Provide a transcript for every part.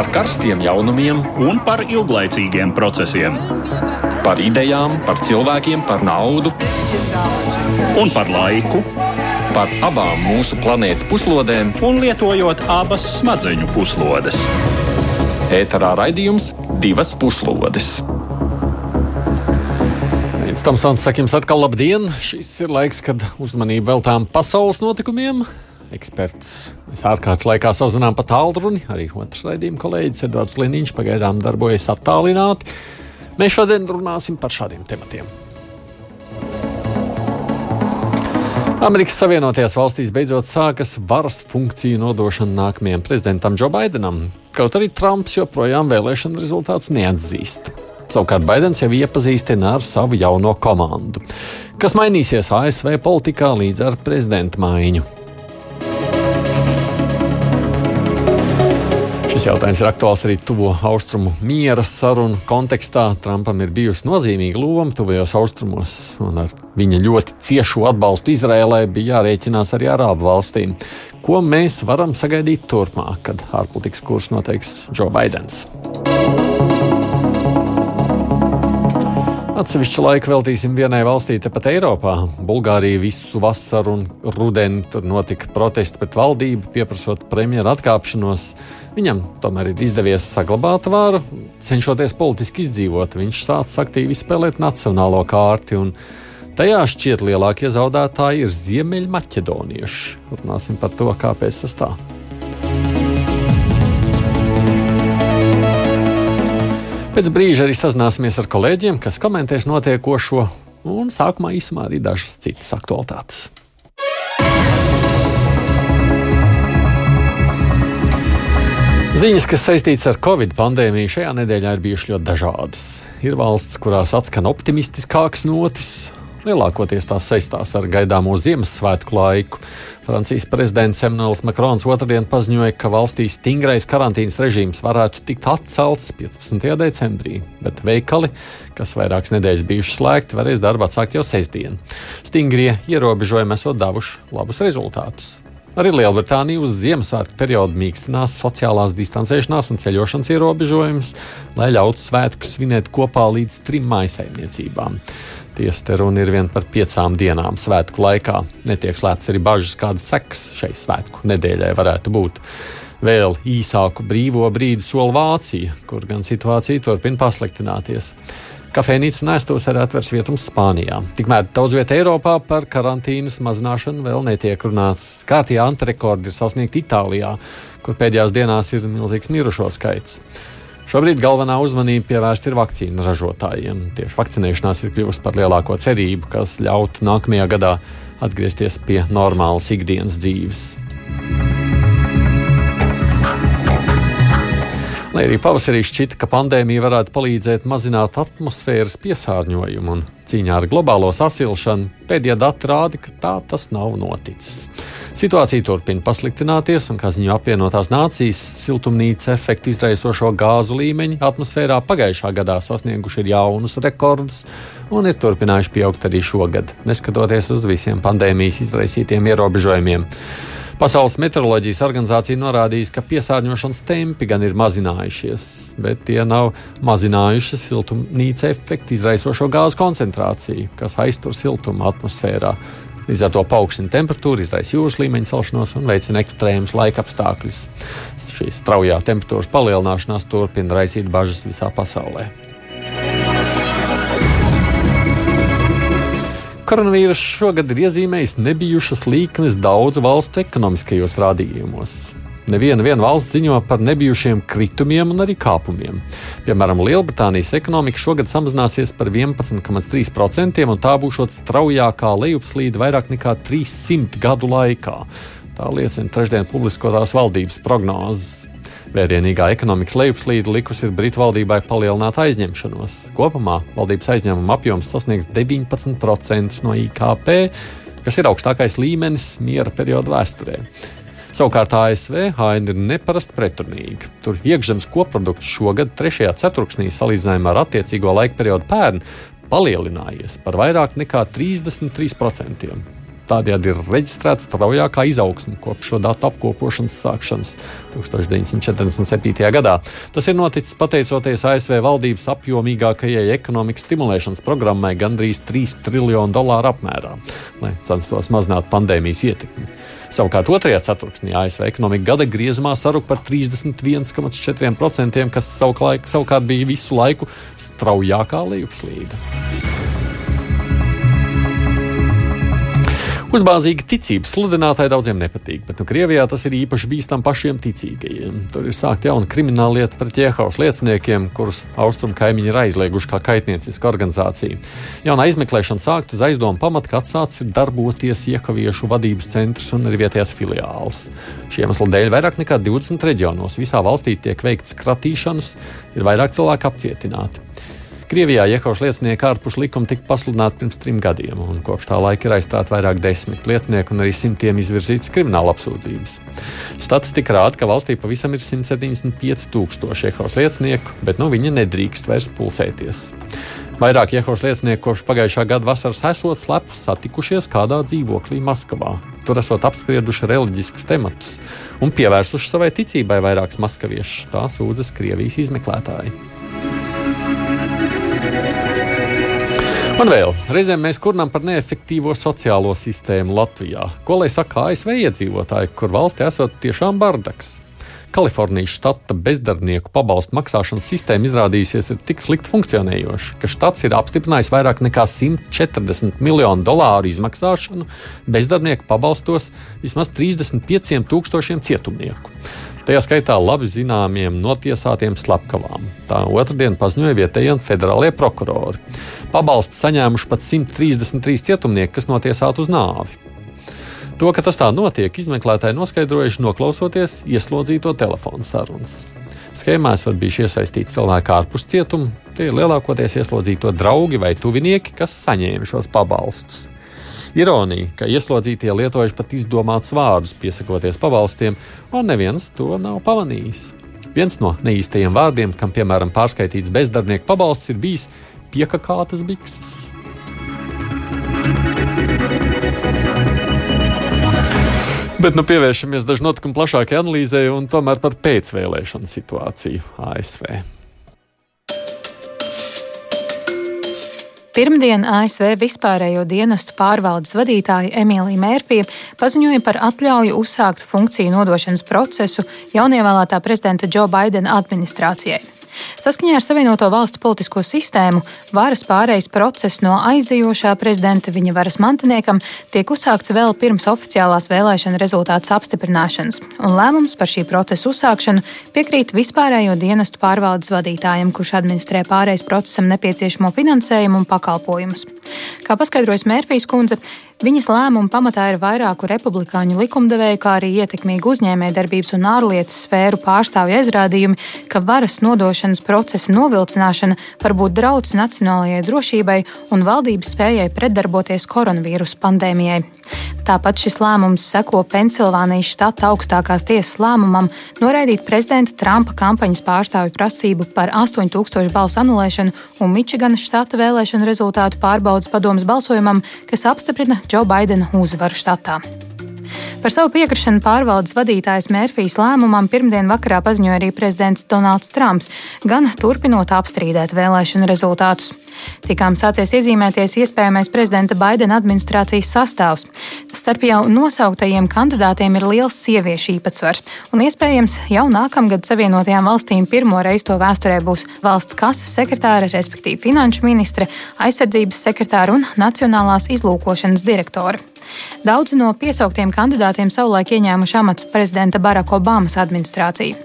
par karstiem jaunumiem un par ilglaicīgiem procesiem. Par idejām, par cilvēkiem, par naudu un par laiku. Par abām mūsu planētas puslodēm, un lietojot abas smadzeņu puslodes. ēterā raidījums divas puslodes. Pēc tam Sants saka jums atkal labdien. Šis ir laiks, kad uzmanību veltām pasaules notikumiem. Eksperts mēs ārkārtas laikā sazvanām pa tālruni. Arī otrs raidījuma kolēģis Edvards Liniņš pagaidām darbojas attālināti. Mēs šodien runāsim par šādiem tematiem. Amerikas Savienotajās valstīs beidzot sākas varas funkciju nodošana nākamajam prezidentam Džo Baidenam, kaut arī Trumps joprojām vēlēšana rezultātus neatzīst. Savukārt Baidens jau iepazīstina ar savu jauno komandu, kas mainīsies ASV politikā līdz ar prezidenta maiņu. Šis jautājums ir aktuāls arī tuvo austrumu miera sarunu kontekstā. Trumpam ir bijusi nozīmīga loma tuvajos austrumos, un ar viņa ļoti ciešo atbalstu Izrēlai bija jārēķinās arī Arābu valstīm. Ko mēs varam sagaidīt turpmāk, kad ārpolitikas kurs noteiks Džo Baidens? Atsevišķu laiku veltīsim vienai valstī, tepat Eiropā. Bulgārija visu vasaru un rudeni tur notika protesti pret valdību, pieprasot premjeru atkāpšanos. Viņam tomēr ir izdevies saglabāt varu, cenšoties politiski izdzīvot. Viņš sācis aktīvi spēlēt nacionālo kārti. Tajā šķiet lielākie zaudētāji ir ziemeļmaķedonieši. Runāsim par to, kāpēc tas tā. Pēc brīža arī sazināsimies ar kolēģiem, kas komentēs notiekošo, un sākumā īsumā arī dažas citas aktualitātes. Ziņas, kas saistītas ar Covid pandēmiju, šajā nedēļā ir bijušas ļoti dažādas. Ir valsts, kurās atskan optimistiskāks notis, Lielākoties tās saistās ar gaidāmo Ziemassvētku laiku. Francijas prezidents Emmanuels Makrons otrdien paziņoja, ka valstī stingrais karantīnas režīms varētu tikt atcelts 15. decembrī, bet veikali, kas vairākas nedēļas bijuši slēgti, varēs darbu atsākt jau sestdien. Stingrie ierobežojumi esot devuši labus rezultātus. Arī Lielbritānija uz Ziemassvētku periodu mīkstinās sociālās distancēšanās un ceļošanas ierobežojumus, lai ļautu svētkus svinēt kopā līdz trim maisaimniecībām. Tiesa te runa ir vien par piecām dienām svētku laikā. Netiek slēpts arī bažas, kādas sekas šai svētku nedēļai varētu būt. Vēl īsāku brīvo brīdi sola Vācija, kur gan situācija turpina pasliktināties. Kafejnīca nestos arī atvers vietums Spānijā. Tikmēr daudz vietā Eiropā par karantīnas mazināšanu vēl netiek runāts. Kārtībā antirekordi ir sasniegti Itālijā, kur pēdējās dienās ir milzīgs mirušo skaits. Šobrīd galvenā uzmanība pievērsta ir vakcīnu ražotājiem. Tieši vakcinēšanās ir kļuvusi par lielāko cerību, kas ļautu nākamajā gadā atgriezties pie normālas ikdienas dzīves. Lai arī pavasarī šķita, ka pandēmija varētu palīdzēt mazināt atmosfēras piesārņojumu un cīņā ar globālo sasilšanu, pēdējie dati rāda, ka tā tas nav noticis. Situācija turpina pasliktināties, un, kā ziņo apvienotās nācijas, siltumnīca efektu izraisošo gāzu līmeņi atmosfērā pagājušā gadā sasnieguši jaunus rekordus un ir turpinājuši pieaugt arī šogad, neskatoties uz visiem pandēmijas izraisītiem ierobežojumiem. Pasaules meteoroloģijas organizācija norādījusi, ka piesārņošanas tempi gan ir mazinājušies, bet tie nav mazinājuši siltumnīca efektu izraisošo gāzu koncentrāciju, kas aiztur siltumu atmosfērā. Līdz ar to paaugstina temperatūru, izraisa jūras līmeņa celšanos un veicina ekstrēmus laika apstākļus. Šīs straujā temperatūras palielināšanās turpina raisīt bažas visā pasaulē. Koronavīrus šogad ir iezīmējis nebijušas līknes daudzu valstu ekonomiskajos rādījumos. Neviena valsts ziņo par nebijušiem kritumiem un arī kāpumiem. Piemēram, Lielbritānijas ekonomika šogad samazināsies par 11,3%, un tā būs straujākā lejupslīde vairāk nekā 300 gadu laikā. Tā liecina trešdien publiskotās valdības prognozes. Vērienīgā ekonomikas lejupslīde likusi Britu valdībai palielināt aizņemšanos. Kopumā valdības aizņēmuma apjoms sasniegs 19% no IKP, kas ir augstākais līmenis miera perioda vēsturē. Savukārt ASV haina ir neparasti pretrunīga. Tur iekšzemes koprodukts šogad, trešajā ceturksnī, salīdzinājumā ar attiecīgo laika periodu pērn, palielinājies par vairāk nekā 33%. Tādējādi ir reģistrēta straujākā izaugsme kopš šo datu apkopošanas sākšanas 1947. gadā. Tas ir noticis pateicoties ASV valdības apjomīgākajai ekonomikas stimulēšanas programmai gandrīz 3 triljonu dolāru apmērā, lai censtos mazināt pandēmijas ietekmi. Savukārt otrajā ceturksnī ASV ekonomika gada griezumā saruka par 31,4%, kas savukārt, savukārt bija visu laiku straujākā lejupslīde. Uzbāzīga ticība sludinātāji daudziem nepatīk, bet nu, Krievijā tas ir īpaši bīstami pašiem ticīgajiem. Tur ir sākta jauna krimināla lieta pret Jehovas lieciniekiem, kurus austrumu kaimiņi ir aizlieguši kā kaitnieciska organizācija. Jauna izmeklēšana sākta uz aizdomu pamata, ka atsācis ir darboties Jehoviešu vadības centrs un arī vietējās filiāls. Šī iemesla dēļ vairāk nekā 20 reģionos visā valstī tiek veikts kratīšanas, ir vairāk cilvēku apcietināti. Krievijā Jehovas liecinieki ārpus likuma tika pasludināti pirms trim gadiem, un kopš tā laika ir aizstāti vairāk desmit liecinieku un arī simtiem izvirzītas krimināla apsūdzības. Statistika rāda, ka valstī pavisam ir 175 tūkstoši Jehovas liecinieku, bet nu viņi nedrīkst vairs pulcēties. Vairāk Jehovas liecinieku kopš pagājušā gada vasaras esot slepus satikušies kādā dzīvoklī Maskavā. Tur esot apsprieduši reliģiskus tematus un pievērsuši savai ticībai vairākus maskaviešus. Tā sūdzas Krievijas izmeklētāji. Un vēl reizēm mēs kurnām par neefektīvo sociālo sistēmu Latvijā. Ko lai saka ASV iedzīvotāji, kur valstī esot tiešām bardaks? Kalifornijas štata bezdarbnieku pabalstu maksāšanas sistēma izrādījusies tik slikti funkcionējoša, ka štats ir apstiprinājis vairāk nekā 140 miljonu dolāru izmaksāšanu bezdarbnieku pabalstos vismaz 35 tūkstošiem cietumnieku. Tajā skaitā labi zināmiem notiesātiem slepkavām. Tā otrdien paziņoja vietējie federālie prokurori. Pabalstu saņēmuši pat 133 cietumnieki, kas notiesāti uz nāvi. To, ka tas tā notiek, izmeklētāji noskaidrojuši noklausoties ieslodzīto telefonu sarunas. Schēmās var bijuši iesaistīti cilvēki ārpus cietuma, tie ir lielākoties ieslodzīto draugi vai tuvinieki, kas saņēma šos pabalstus. Ironija, ka ieslodzītie lietojuši pat izdomātus vārdus, piesakoties pabalstiem, un neviens to nav pamanījis. Viens no neīstajiem vārdiem, kam piemēram pārskaitīts bezdarbnieku pabalsts, ir bijis piekakātas bikses. Bet nu, pievēršamies dažu notikumu plašākai analīzē un tomēr par pēcvēlēšanu situāciju ASV. Pirmdien ASV vispārējo dienestu pārvaldes vadītāja Emīlija Mērfija paziņoja par atļauju uzsākt funkciju nodošanas procesu jaunievēlētā prezidenta Džo Baidena administrācijai. Saskaņā ar Savienoto valstu politisko sistēmu, varas pārejas process no aizejošā prezidenta viņa varas mantiniekam tiek uzsākts vēl pirms oficiālās vēlēšana rezultātu apstiprināšanas, un lēmums par šī procesa uzsākšanu piekrīt vispārējo dienestu pārvaldes vadītājam, kurš administrē pārejas procesam nepieciešamo finansējumu un pakalpojumus. Kā paskaidrojas Mērfijas kundze, Viņas lēmuma pamatā ir vairāku republikāņu likumdevēju, kā arī ietekmīgu uzņēmējdarbības un ārlietas sfēru pārstāvju aizrādījumi, ka varas nodošanas procesa novilcināšana var būt drauds nacionālajai drošībai un valdības spējai pretdarboties koronavīrusa pandēmijai. Tāpat šis lēmums seko Pensilvānijas štata augstākās tiesas lēmumam noraidīt prezidenta Trumpa kampaņas pārstāvju prasību par 8000 balsu anulēšanu un Mičiganas štata vēlēšanu rezultātu pārbaudas padomus balsojumam, kas apstiprina Džo Baidena uzvaru štatā. Par savu piekrišanu pārvaldes vadītājas Mērfijas lēmumam pirmdien vakarā paziņoja arī prezidents Donalds Trumps, gan turpinot apstrīdēt vēlēšanu rezultātus. Tikām sācies iezīmēties iespējamais prezidenta Baidena administrācijas sastāvs. Starp jau nosauktajiem kandidātiem ir liels sieviešu īpatsvars, un iespējams jau nākamgad Savienotajām valstīm pirmo reizi to vēsturē būs valsts kases sekretāra, respektīvi finanšu ministre, aizsardzības sekretāra un nacionālās izlūkošanas direktora. Daudzi no piesauktiem kandidātiem savulaik ieņēmuši amatus prezidenta Baraka Obamas administrācija.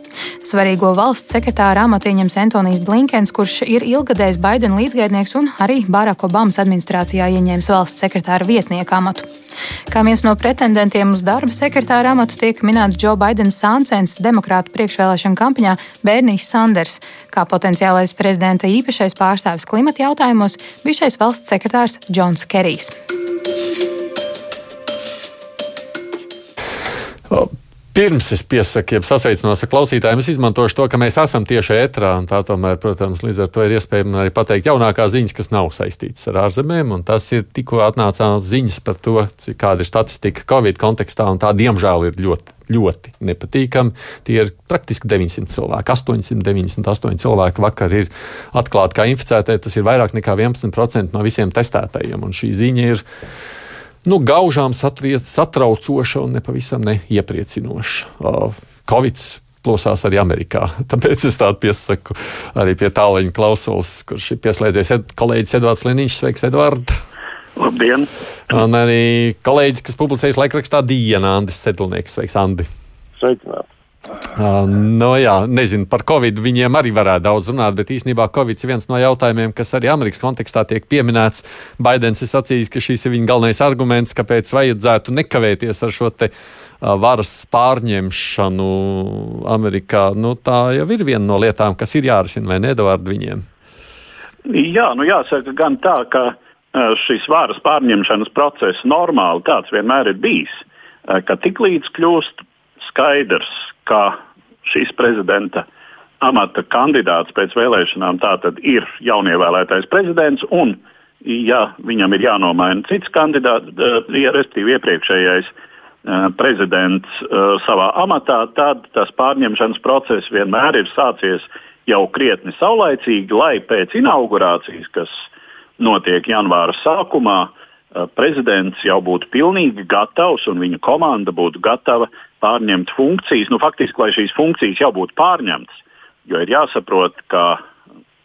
Svarīgo valsts sekretāra amatu ieņems Antonijs Blinkens, kurš ir ilgadējs Baidena līdzgaidnieks un arī Baraka Obamas administrācijā ieņēmis valsts sekretāra vietnieka amatu. Kā viens no pretendentiem uz darba sekretāra amatu tiek minēts Džo Baidens Sansens demokrātu priekšvēlēšana kampaņā Bērnijas Sanders, kā potenciālais prezidenta īpašais pārstāvis klimata jautājumos bijušais valsts sekretārs Džons Kerijs. Pirms es piesaku, jeb sasveicinos ar klausītājiem, es izmantošu to, ka mēs esam tieši ētrā. Tā tomēr, protams, līdz ar to ir iespējams arī pateikt jaunākās ziņas, kas nav saistītas ar ārzemēm. Tas ir tikko atnācās ziņas par to, kāda ir statistika Covid kontekstā, un tā diemžēl ir ļoti, ļoti nepatīkami. Tie ir praktiski 900 cilvēki. 898 cilvēki vakar ir atklāti kā inficētie. Tas ir vairāk nekā 11% no visiem testētajiem. Un šī ziņa ir nu, gaužām satriec, satraucoša un nepavisam neiepriecinoša. Covid plosās arī Amerikā. Tāpēc es tādu piesaku arī pie tālruņa klausulas, kurš ir pieslēdzies ed kolēģis Edvards Liniņš. Sveiks, Edvards! Labdien! Un arī kolēģis, kas publicējas laikrakstā Diena, Andris Sedlnieks. Sveiks, Andi! Sveicināti! Uh, no jā, nezinu, par Covid viņiem arī varētu daudz runāt, bet īstenībā Covid ir viens no jautājumiem, kas arī Amerikas kontekstā tiek pieminēts. Baidens ir sacījis, ka šis ir viņa galvenais arguments, kāpēc vajadzētu nekavēties ar šo te uh, varas pārņemšanu Amerikā. Nu, tā jau ir viena no lietām, kas ir jārisina vai nedavārd viņiem. Jā, nu jāsaka gan tā, ka šis varas pārņemšanas process normāli tāds vienmēr ir bijis, ka tiklīdz kļūst skaidrs, ka šīs prezidenta amata kandidāts pēc vēlēšanām tātad ir jaunievēlētais prezidents, un, ja viņam ir jānomaina cits kandidāts, respektīvi iepriekšējais prezidents savā amatā, tad tas pārņemšanas process vienmēr ir sācies jau krietni saulaicīgi, lai pēc inaugurācijas, kas notiek janvāra sākumā, prezidents jau būtu pilnīgi gatavs un viņa komanda būtu gatava pārņemt funkcijas, nu, faktiski, lai šīs funkcijas jau būtu pārņemtas. Jo ir jāsaprot, ka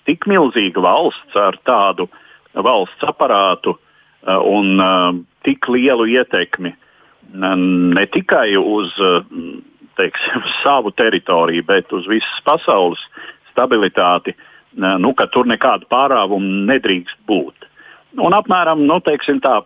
tik milzīga valsts ar tādu valsts aparātu uh, un uh, tik lielu ietekmi ne tikai uz uh, teiksim, savu teritoriju, bet uz visas pasaules stabilitāti, nu, ka tur nekādu pārāvumu nedrīkst būt. Un apmēram nu, teiksim, tā,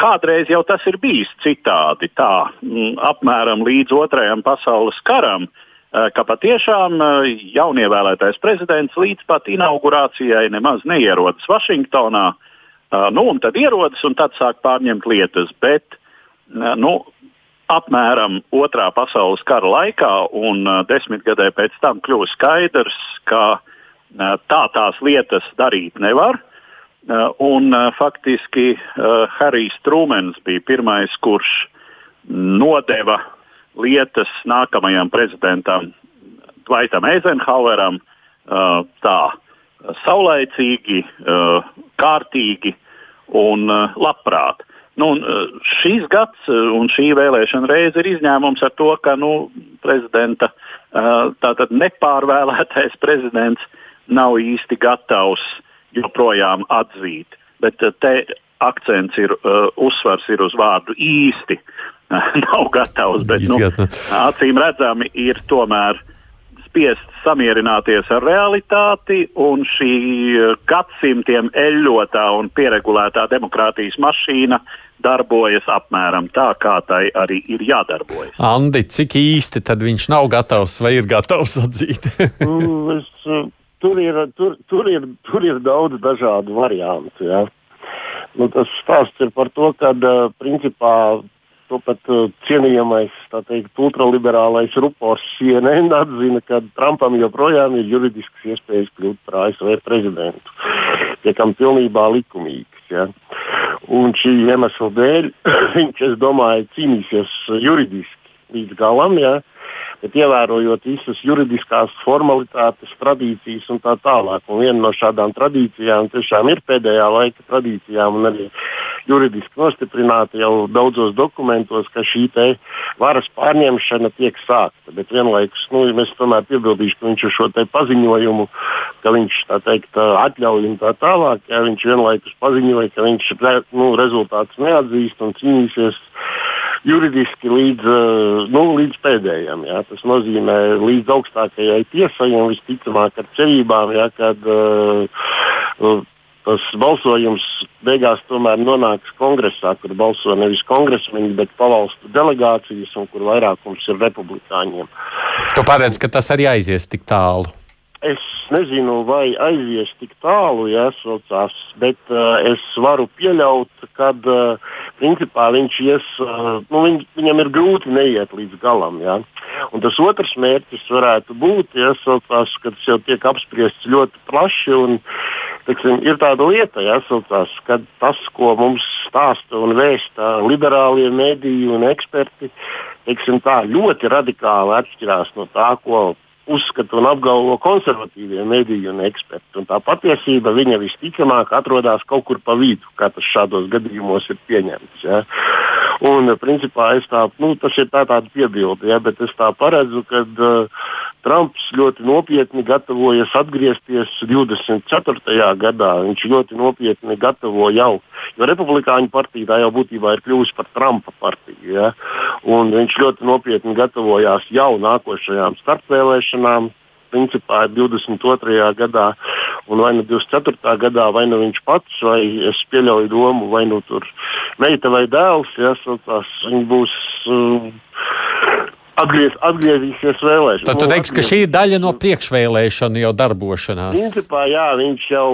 Kādreiz jau tas ir bijis citādi, tā mm, apmēram līdz otrajam pasaules karam, eh, ka patiešām eh, jaunievēlētais prezidents līdz pat inaugurācijai nemaz neierodas Vašingtonā. Eh, nu, un tad ierodas un tad sāk pārņemt lietas. Bet nu, apmēram otrā pasaules kara laikā un desmitgadē pēc tam kļūst skaidrs, ka tā tās lietas darīt nevar. Uh, un uh, faktiski uh, Harijs Trūmens bija pirmais, kurš nodeva lietas nākamajam prezidentam Dvaitam Eizenhaueram tā saulaicīgi, kārtīgi un labprāt. Nu, šīs gads un šī vēlēšana reize ir izņēmums ar to, ka nu, prezidenta tātad nepārvēlētais prezidents nav īsti gatavs uh, joprojām atzīt. Bet eh, te akcents ir, uh, uzsvars ir uz vārdu īsti. Nav gatavs, bet nu, acīm redzami ir tomēr spiest samierināties ar realitāti, un šī gadsimtiem eļļotā un pieregulētā demokrātijas mašīna darbojas apmēram tā, kā tai arī ir jādarbojas. Andi, cik īsti tad viņš nav gatavs vai ir gatavs atzīt? mm, es, tur ir, tur, tur ir, tur ir daudz dažādu variantu. Ja. Nu, tas stāsts ir par to, ka principā to pat cienījamais teikt, ultraliberālais rupors CNN atzina, ka Trumpam joprojām ir juridiskas iespējas kļūt par ASV prezidentu. Tiekam pilnībā likumīgs. Ja. Un šī iemesla dēļ viņš, es domāju, cīnīsies juridiski līdz galam. Ja bet ievērojot visas juridiskās formalitātes, tradīcijas un tā tālāk. Un viena no šādām tradīcijām tiešām ir pēdējā laika tradīcijām un arī juridiski nostiprināta jau daudzos dokumentos, ka šī varas pārņemšana tiek sākta. Bet vienlaikus nu, mēs tomēr piebildīšu, ka viņš ar šo paziņojumu, ka viņš teikt, atļauj un tā tālāk, ja viņš vienlaikus paziņoja, ka viņš nu, rezultātus neatzīst un cīnīsies juridiski līdz, eh, nu, līdz pēdējiem. Jā. Tas nozīmē līdz augstākajai tiesai un visticamāk ar cerībām, jā, kad uh, tas balsojums beigās tomēr nonāks kongresā, kur balso nevis kongresmeņi, bet pavalstu delegācijas, un kur vairākums ir republikāņiem. Tu paredz, ka tas arī aizies tik tālu. Es nezinu, vai aizies tik tālu, ja saucās, bet uh, es varu pieļaut, ka uh, principā viņš ies, nu, viņ, viņam ir grūti neiet līdz galam. Ja? Un tas otrs mērķis varētu būt, ja saucās, ka tas jau tiek apspriests ļoti plaši. Un, teiksim, ir tāda lieta, ja, saucās, ka tas, ko mums stāsta un vēsta liberālie mediji un eksperti, teiksim, tā, ļoti radikāli atšķirās no tā, ko uzskata un apgalvo konservatīvie mediji un eksperti. Un tā patiesība viņa visticamāk atrodas kaut kur pa vidu, kā tas šādos gadījumos ir pieņemts. Ja. Un, principā, tā, nu, tas ir tā tāda piebilde, ja, bet es tā paredzu, ka uh, Trumps ļoti nopietni gatavojas atgriezties 24. gadā. Viņš ļoti nopietni gatavo jau, jo Republikāņu partija tā jau būtībā ir kļuvusi par Trumpa partiju. Ja? Un viņš ļoti nopietni gatavojās jau nākošajām starpvēlēšanām. Principā ir 22. gadā, un vai nu 24. gadā, vai nu viņš pats, vai es pieļauju domu, vai nu tur meita vai dēls, tās, viņi būs uh, atgriez, atgriezīsies vēlēšanās. Tad tu nu, teiksi, ka šī ir daļa no priekšvēlēšana jau darbošanās. Principā, jā, viņš jau,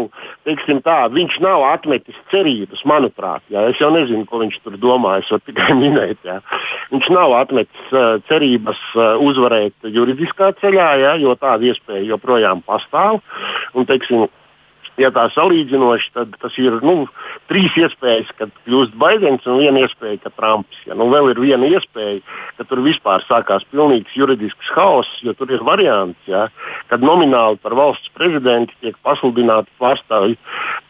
teiksim tā, viņš nav atmetis cerības, manuprāt. Jā. Es jau nezinu, ko viņš tur domā, es varu tikai minēt. Jā. Viņš nav atmetis uh, cerības uh, uzvarēt juridiskā ceļā, jā, jo tāda iespēja joprojām pastāv. Un, teiksim, ja tā salīdzinoši, tad tas ir nu, trīs iespējas, kad kļūst Baidens un viena iespēja, ka Trumps. Ja, nu, vēl ir viena iespēja, ka tur vispār sākās pilnīgs juridisks haoss, jo tur ir variants, ja, kad nomināli par valsts prezidentu tiek pasludināti pārstāvji.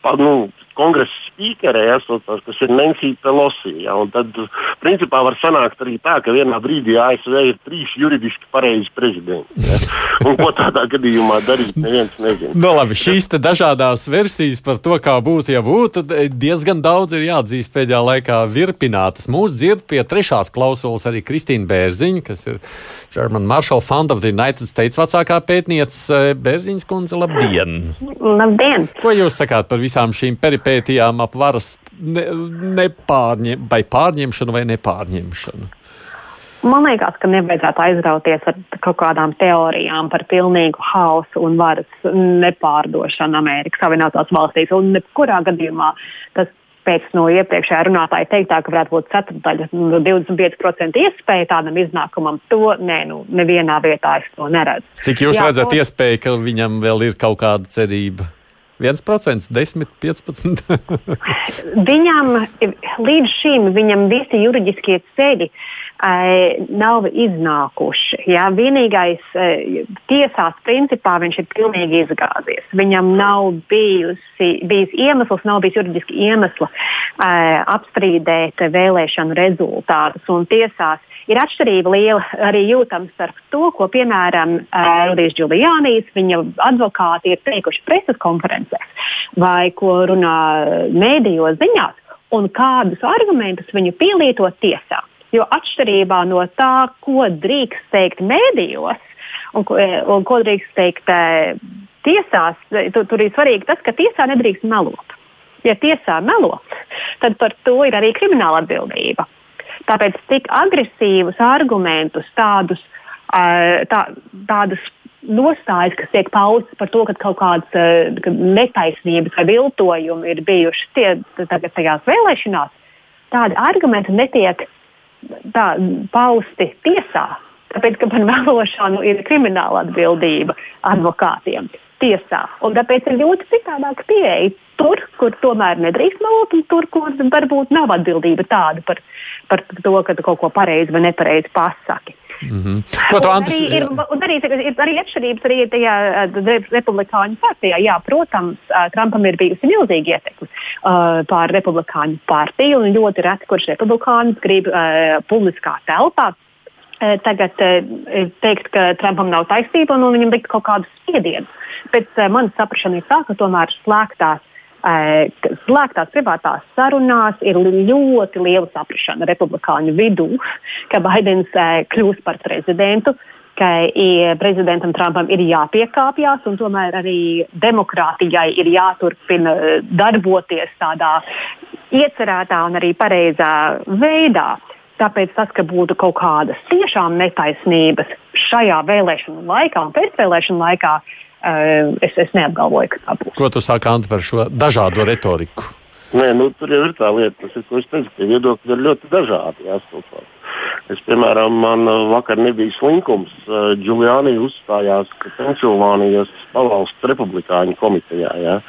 Pa, nu, kongresa spīkerē esošās, kas ir Nancy Pelosi. Ja, tad, principā, var sanākt arī tā, ka vienā brīdī ASV ir trīs juridiski pareizi prezidenti. Ja. Un ko tādā gadījumā darīt, neviens nezina. no, nu, labi, šīs dažādās versijas par to, kā būtu, ja būtu, diezgan daudz ir jāatzīst pēdējā laikā virpinātas. Mūsu dzird pie trešās klausulas arī Kristīna Bērziņa, kas ir German Marshall Fund of the United States vecākā pētniece. Bērziņas kundze, labdien! Labdien! Ko jūs sakāt par visām šīm peripētiem? Pētījām ap varas ne, nepārņem, vai pārņemšanu vai nepārņemšanu. Man liekas, ka nevajadzētu aizrauties ar kaut kādām teorijām par pilnīgu hausu un varas nepārdošanu Amerikas Savienotās valstīs. Un kurā gadījumā tas pēc no iepriekšējā runātāja teiktā, ka varētu būt ceturdaļa, nu, 25% iespēja tādam iznākumam, to nē, nu, nevienā vietā es to neredzu. Cik jūs Jā, redzat to... iespēju, ka viņam vēl ir kaut kāda cerība? 1%, 10, 15. viņam līdz šim viņam visi juridiskie ceļi nav iznākuši. Jā. Vienīgais tiesās principā viņš ir pilnīgi izgāzies. Viņam nav bijusi, bijis iemesls, nav bijis juridiski iemesla apstrīdēt vēlēšanu rezultātus. Un tiesās ir atšķirība liela arī jūtama starp to, ko piemēram Rudijs Giulianis, viņa advokāti ir teikuši preses konferencēs vai ko runā mēdījos ziņās, un kādus argumentus viņi pielieto tiesā. Jo atšķirībā no tā, ko drīkst teikt mēdījos un, un ko drīkst teikt tiesās, tu, tur ir svarīgi tas, ka tiesā nedrīkst melot. Ja tiesā melo, tad par to ir arī krimināla atbildība. Tāpēc tik agresīvus argumentus, tādus, tā, tādus nostājas, kas tiek paustas par to, ka kaut kādas ka netaisnības vai viltojumi ir bijuši tie, tagad tajās vēlēšanās, tādi argumenti netiek tā, pausti tiesā. Tāpēc, ka par melošanu ir krimināla atbildība advokātiem tiesā. Un tāpēc ir ļoti citādāka pieeja tur, kur tomēr nedrīkst melot, un tur, kur varbūt nav atbildība tāda par, par to, ka tu kaut ko pareizi vai nepareizi pasaki. Mm -hmm. Ko tu Andris? Arī ir, un arī, ir arī atšķirības arī tajā republikāņu partijā. Jā, protams, Trumpam ir bijusi milzīga ietekme uh, pār republikāņu partiju, un ļoti reti, kurš republikānis grib uh, publiskā telpā tagad teikt, ka Trumpam nav taisnība un viņam likt kaut kādus spiedienus. Pēc manas saprašanas ir tā, ka tomēr slēgtās slēgtās privātās sarunās ir ļoti liela saprāšana republikāņu vidū, ka Baidens kļūs par prezidentu. Ka prezidentam Trumpam ir jāpiekāpjas, un tomēr arī demokrātijai ir jāturpina darboties tādā iecerētā un arī pareizā veidā. Tāpēc tas, ka būtu kaut kādas tiešām netaisnības šajā vēlēšanu laikā un pēcvēlēšanu laikā, uh, es, es neapgalvoju, ka tā būs. Ko tu saki, Anta, par šo dažādo retoriku? Nē, nu, tur jau ir tā lieta, tas ir, ko es teicu, ka viedokļi ir ļoti dažādi. Jāstulpāt. Es, piemēram, man uh, vakar nebija slinkums. Giuliani uh, uzstājās Pensilvānijas pavalsts republikāņu komitejā. Ja.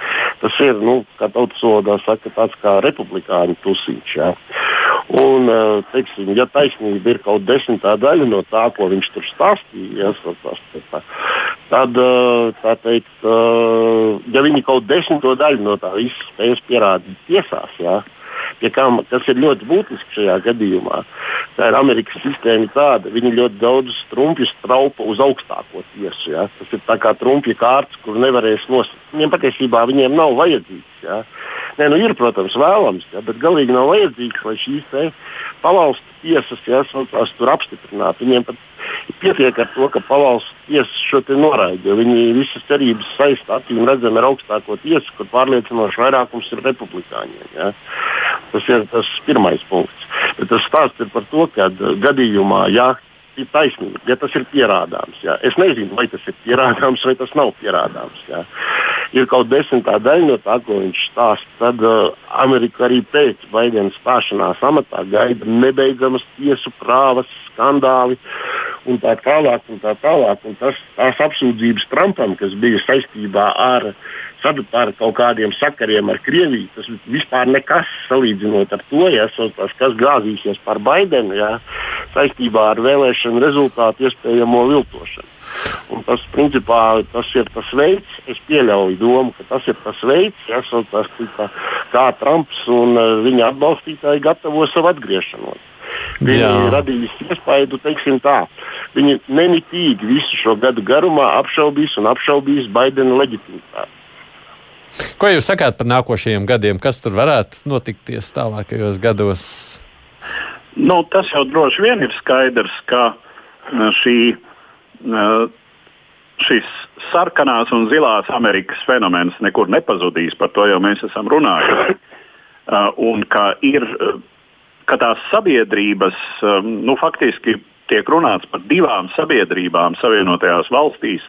Tas ir, nu, kā tautas valodā saka, tāds kā republikāņu tusīņš. Ja. Un, teiksim, ja taisnība ir kaut desmitā daļa no tā, ko viņš tur stāstīja, ja, tad, tā teikt, ja viņi kaut desmito daļu no tā visa spēs pierādīt tiesās, ja, pie kam, kas ir ļoti būtiski šajā gadījumā. Tā ir Amerikas sistēma tāda, viņi ļoti daudz trumpjus traupa uz augstāko tiesu. Ja? Tas ir kā trumpja kārtas, kur nevarēs nosakt. Viņiem patiesībā viņiem nav vajadzīgs. Ja? Nē, nu ir, protams, vēlams, ja? bet galīgi nav vajadzīgs, lai šīs pavalstu tiesas ja, tur apstiprinātu. Viņiem pat pietiek ar to, ka pavalsts tiesa šo noraida. Viņi visas cerības saista acīm redzami ar augstāko tiesu, kur pārliecinoši vairākums ir republikāņiem. Ja. Tas ir tas pirmais punkts. Bet tas stāsts ir par to, ka gadījumā, ja ir taisnība, ja tas ir pierādāms. Jā. Es nezinu, vai tas ir pierādāms vai tas nav pierādāms. Jā. Ir kaut desmitā daļa no tā, ko viņš stāsta. Tad uh, Amerika arī pēc Baidena stāšanās amatā gaida nebeidzamas tiesu prāvas, skandāli un tā tālāk. Un tā tālāk. Un tas, tās apsūdzības Trumpam, kas bija saistībā ar uh, ar kaut kādiem sakariem ar Krieviju. Tas vispār nekas salīdzinot ar to, ja, tas, kas gāzīsies par Baidenu ja, saistībā ar vēlēšanu rezultātu iespējamo viltošanu. Un tas, principā, tas ir tas veids, es pieļauju domu, ka tas ir tas veids, ja, tas, kā, kā Trumps un uh, viņa atbalstītāji gatavo savu atgriešanos. Viņi Jā. radīs iespēju, teiksim tā, viņi nemitīgi visu šo gadu garumā apšaubīs un apšaubīs Baidena leģitimitāti. Ko jūs sakāt par nākošajiem gadiem? Kas tur varētu notikties tālākajos gados? Nu, tas jau droši vien ir skaidrs, ka e, šī, e, šis sarkanās un zilās Amerikas fenomens nekur nepazudīs. Par to jau mēs esam runājuši. E, un ka ir ka tās sabiedrības, nu, faktiski tiek runāts par divām sabiedrībām Savienotajās valstīs,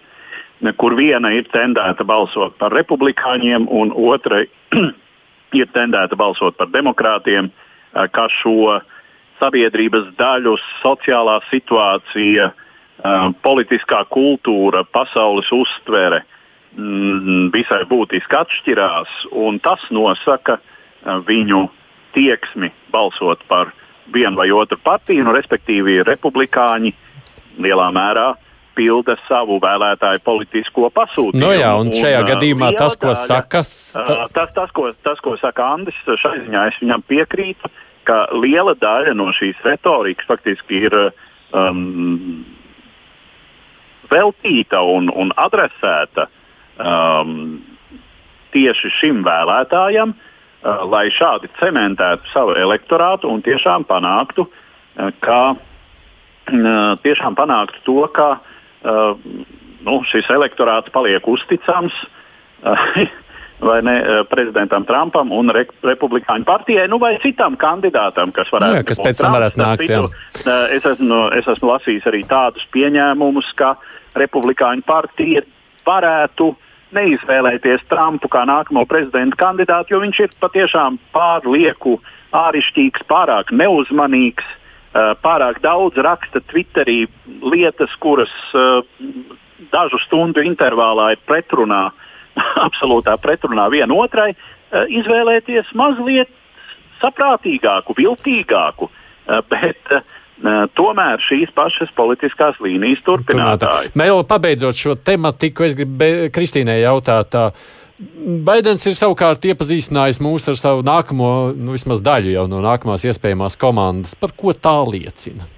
kur viena ir tendēta balsot par republikāņiem, un otra ir tendēta balsot par demokrātiem, eh, kā šo sabiedrības daļu, sociālā situācija, eh, politiskā kultūra, pasaules uztvere mm, visai būtiski atšķirās, un tas nosaka eh, viņu tieksmi balsot par vienu vai otru partiju, nu, respektīvi republikāņi lielā mērā uh, pilda savu vēlētāju politisko pasūtījumu. Nu jā, un šajā un, gadījumā tas, ko saka, tas... Tas, tas, ko, tas, ko saka Andris, šai ziņā es viņam piekrītu, ka liela daļa no šīs retorikas faktiski ir um, veltīta un, un adresēta um, tieši šim vēlētājam, uh, lai šādi cementētu savu elektorātu un tiešām panāktu, uh, ka, uh, tiešām panāktu to, ka uh, nu, šis elektorāts paliek uzticams. Uh, vai ne prezidentam Trumpam un re, republikāņu partijai, nu, vai citam kandidātam, kas varētu būt. Kas pēc tam varētu nākt, jā. Es esmu, es esmu lasījis arī tādus pieņēmumus, ka republikāņu partija varētu neizvēlēties Trumpu kā nākamo prezidenta kandidātu, jo viņš ir patiešām pārlieku āršķirīgs, pārāk neuzmanīgs. Eh, pārāk daudz raksta Twitterī lietas, kuras uh, dažu stundu intervālā ir pretrunā, absolūtā pretrunā vienotrai, uh, izvēlēties mazliet saprātīgāku, viltīgāku, bet tomēr šīs pašas politiskās līnijas turpinātāji. Vēl pabeidzot šo tematiku, es gribu Kristīnai jautāt. Tā, Baidens ir savukārt iepazīstinājis mūs ar savu nākamo, nu, vismaz daļu jau no nākamās iespējamās komandas. Par ko tā liecina?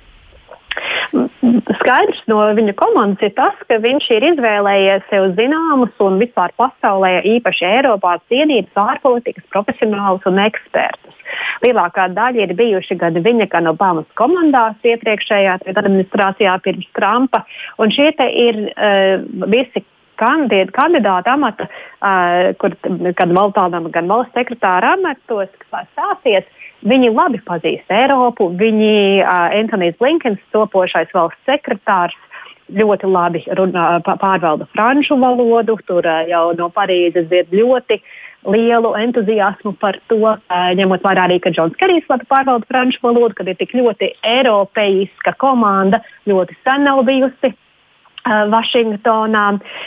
Skaidrs no viņa komandas ir tas, ka viņš ir izvēlējies sev zināmus un vispār pasaulē, īpaši Eiropā, cienītus ārpolitikas profesionālus un ekspertus. Lielākā daļa ir bijuši gan viņa, gan Obamas komandās iepriekšējā administrācijā pirms Trumpa. Šie ir uh, visi kandidāta amata, uh, kur gan valstādam, gan valsts sekretāra amatos, kas stāsies. Viņi labi pazīst Eiropu. Viņi, uh, Antonius Blinkens, topošais valsts sekretārs, ļoti labi runā, pārvalda franču valodu. Tur uh, jau no Parīzes ir ļoti lielu entuziasmu par to, ņemot vērā arī, ka Džons Kerijs pārvalda franču valodu, kad ir tik ļoti eiropeiska komanda, ļoti sen nav bijusi. Vašingtonā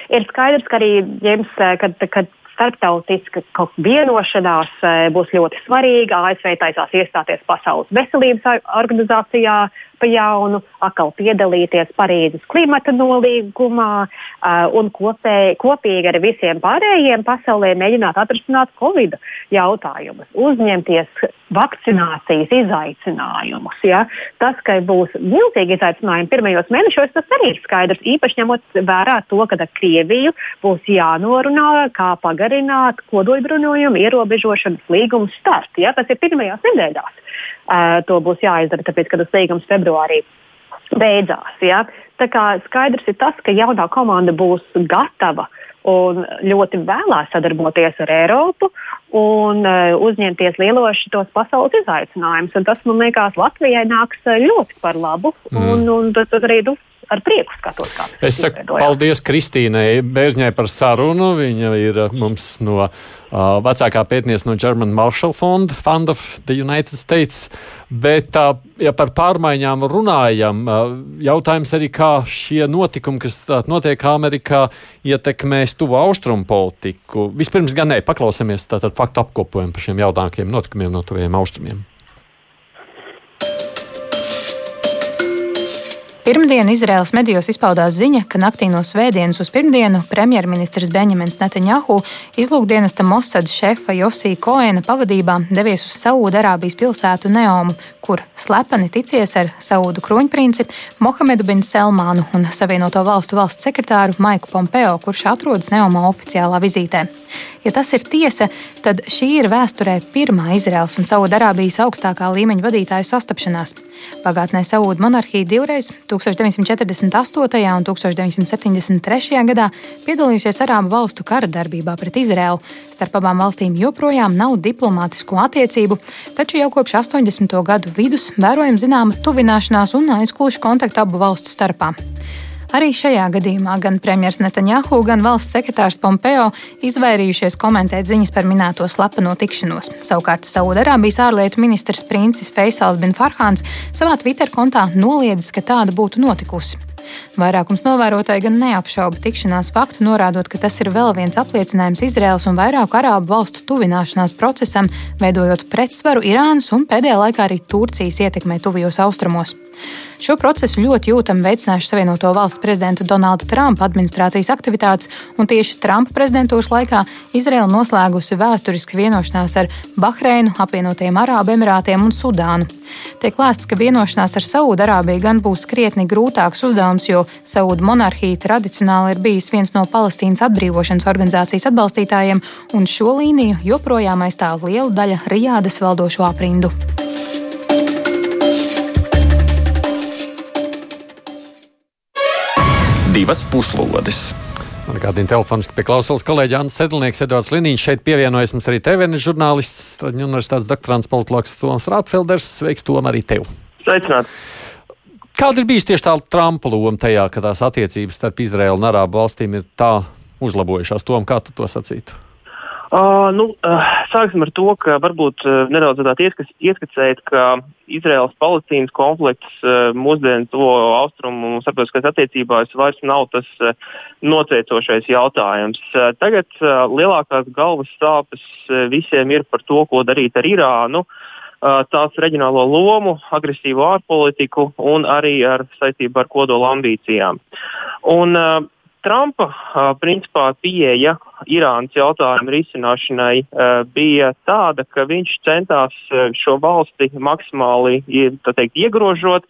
ir skaidrs, ka arī James, kad, kad starptautiska vienošanās būs ļoti svarīga. ASV taisās iestāties Pasaules veselības organizācijā, pa jaunu, atkal piedalīties Parīzes klimata nolīgumā uh, un kopē, kopīgi ar visiem pārējiem pasaulē mēģināt atrisināt Covid jautājumus, uzņemties vakcinācijas izaicinājumus. Ja? Tas, ka būs milzīgi izaicinājumi pirmajos mēnešos, tas arī ir skaidrs. Īpaši ņemot vērā to, ka ar Krieviju būs jānorunā, kā pagarināt kodoļbruņojumu ierobežošanas līgumu startu. Ja? Tas ir pirmajās nedēļās to būs jāizdara, tāpēc, ka tas līgums februārī beidzās. Ja? Tā kā skaidrs ir tas, ka jaunā komanda būs gatava un ļoti vēlās sadarboties ar Eiropu un uh, uzņemties lielos šitos pasaules izaicinājumus. Tas, man liekas, Latvijai nāks ļoti par labu. Mm. Un, un tas arī nu, ar prieku skatos, es saku paldies Kristīnai Bērzņai par sarunu. Viņa ir uh, mums no uh, vecākā pētniece no German Marshall Fund, Fund of the United States. Bet, uh, ja par pārmaiņām runājam, uh, jautājums arī, kā šie notikumi, kas uh, notiek Amerikā, ietekmēs tuvu austrumu politiku. Vispirms gan nē, paklausāmies tātad faktu apkopojumu par šiem jautājumiem, notikumiem no tuviem austrumiem. Pirmdien Izraels medijos izpaudās ziņa, ka naktī no svētdienas uz pirmdienu premjerministrs Benjamins Netanjahu izlūkdienesta Mossad šefa Josija Koena pavadībā devies uz Saūda-Arābijas pilsētu Neomu, kur slepeni ticies ar Saūdu kruņprinci Mohamedu bin Selmānu un Savienoto valstu valsts sekretāru Maiku Pompeo, kurš atrodas Neomā oficiālā vizītē. Ja tas ir tiesa, tad šī ir vēsturē pirmā Izraels un Saūda-Arābijas augstākā līmeņa vadītāju sastapšanās. Pagātnē Saūda monarhija divreiz, 1948. un 1973. gadā, piedalījusies Arābu valstu kara darbībā pret Izraelu. Starp abām valstīm joprojām nav diplomātisku attiecību, taču jau kopš 80. gadu vidus vērojama zināma tuvināšanās un aizkulisku kontaktu abu valstu starpā. Arī šajā gadījumā gan premjerministrs Netanjahu, gan valsts sekretārs Pompeo izvairījušies komentēt ziņas par minēto slepeno tikšanos. Savukārt Saudārābijas ārlietu ministrs Princis Feisals bin Farhāns savā Twitter kontā noliedzis, ka tāda būtu notikusi. Vairākums novērotāji gan neapšauba tikšanās faktu, norādot, ka tas ir vēl viens apliecinājums Izraels un vairāku arābu valstu tuvināšanās procesam, veidojot pretsvaru Irānas un pēdējā laikā arī Turcijas ietekmē tuvijos austrumos. Šo procesu ļoti jūtami veicinājuši Savienoto Valstu prezidenta Donalda Trumpa administrācijas aktivitātes, un tieši Trumpa prezidentūras laikā Izraela noslēgusi vēsturiski vienošanās ar Bahreinu, apvienotajiem Arābu Emirātiem un Sudānu. Tiek lēsts, ka vienošanās ar Saūda-Arābiju gan būs krietni grūtāks uzdevums, jo Saūda monarhija tradicionāli ir bijis viens no Palestīnas atbrīvošanas organizācijas atbalstītājiem, un šo līniju joprojām aizstāv liela daļa Rijādas valdošo aprindu. Divas puslodes. Man kādiem telefoniski pie klausulas kolēģi Anna Sedlnieks, Edvards Liniņš. Šeit pievienojas mums arī TVN žurnālists, Straņu universitātes doktorants politologs Toms Rātfelders. Sveiks, Tom, arī tev! Sveicināt! Kāda ir bijusi tieši tā Trumpa loma tajā, ka tās attiecības starp Izraēlu un Arābu valstīm ir tā uzlabojušās? Tom, kā tu to sacītu? Uh, nu, uh, sāksim ar to, ka varbūt uh, nedaudz ieskicēt, ka Izraels-Palestīnas konflikts uh, mūsdienu to austrumu starptautiskās attiecībās vairs nav tas uh, noteicošais jautājums. Uh, tagad uh, lielākās galvas sāpes uh, visiem ir par to, ko darīt ar Irānu. Uh, tās reģionālo lomu, agresīvu ārpolitiku un arī ar saistību ar kodola ambīcijām. Un, Trumpa principā pieeja Irānas jautājumu risināšanai bija tāda, ka viņš centās šo valsti maksimāli teikt, iegrožot,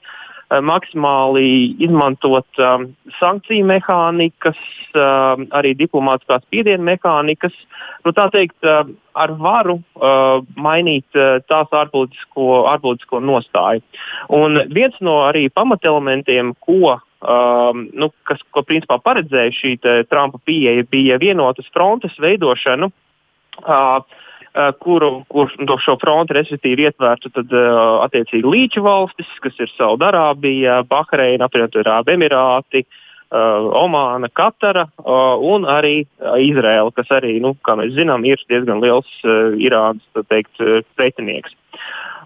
maksimāli izmantot um, sankciju mehānikas, um, arī diplomātiskās spiedienu mehānikas, nu, tā teikt, uh, ar varu uh, mainīt uh, tās ārpolitisko, ārpolitisko nostāju. Un viens no arī pamatelementiem, ko um, nu, kas, ko principā paredzēja šī Trumpa pieeja, bija vienotas frontes veidošana. Uh kuru, kur to šo fronti respektīvi ietvērtu tad, uh, attiecīgi līča valstis, kas ir Saudārābija, Bahreina, apvienotie Arābu Emirāti, Omāna, Katara un arī Izraela, kas arī, nu, kā mēs zinām, ir diezgan liels Irānas teikt, pretinieks.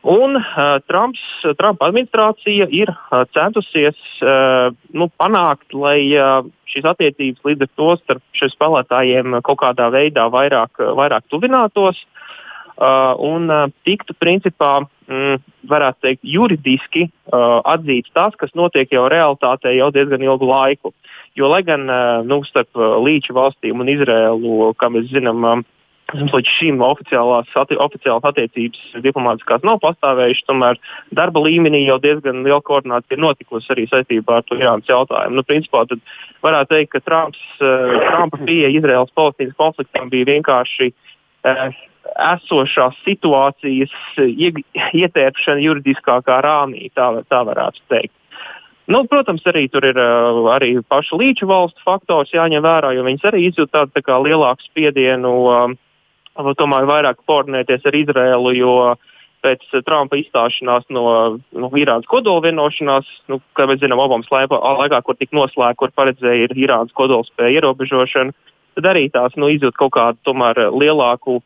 Un uh, Trumps, Trumpa administrācija ir uh, centusies uh, nu, panākt, lai uh, šīs attiecības līdz ar to starp šiem spēlētājiem kaut kādā veidā vairāk, vairāk tuvinātos uh, un uh, tiktu principā, mm, varētu teikt, juridiski uh, atzīts tas, kas notiek jau realitātē jau diezgan ilgu laiku. Jo, lai gan uh, nu, starp uh, līča valstīm un Izrēlu, kā mēs zinām, um, Mums līdz šim oficiālās, atti, oficiālās attiecības diplomātiskās nav pastāvējušas, tomēr darba līmenī jau diezgan liela koordinācija ir notikusi arī saistībā ar to Irānas jautājumu. Nu, principā varētu teikt, ka Trumps, uh, Trumpa pieeja Izraels-Palestīnas konfliktam bija vienkārši uh, esošās situācijas ietērpšana juridiskākā rāmī, tā, tā varētu teikt. Nu, protams, arī tur ir uh, arī pašu līča valstu faktors jāņem vērā, jo viņas arī izjūt tādu tā lielāku spiedienu. Uh, tomēr vairāk koordinēties ar Izraēlu, jo pēc Trumpa izstāšanās no, no Irānas kodola vienošanās, nu, kā mēs zinām, Obamas laikā, kur tika noslēgta, kur paredzēja ir Irānas kodolspēja ierobežošana, tad arī tās nu, izjūt kaut kādu tomēr lielāku.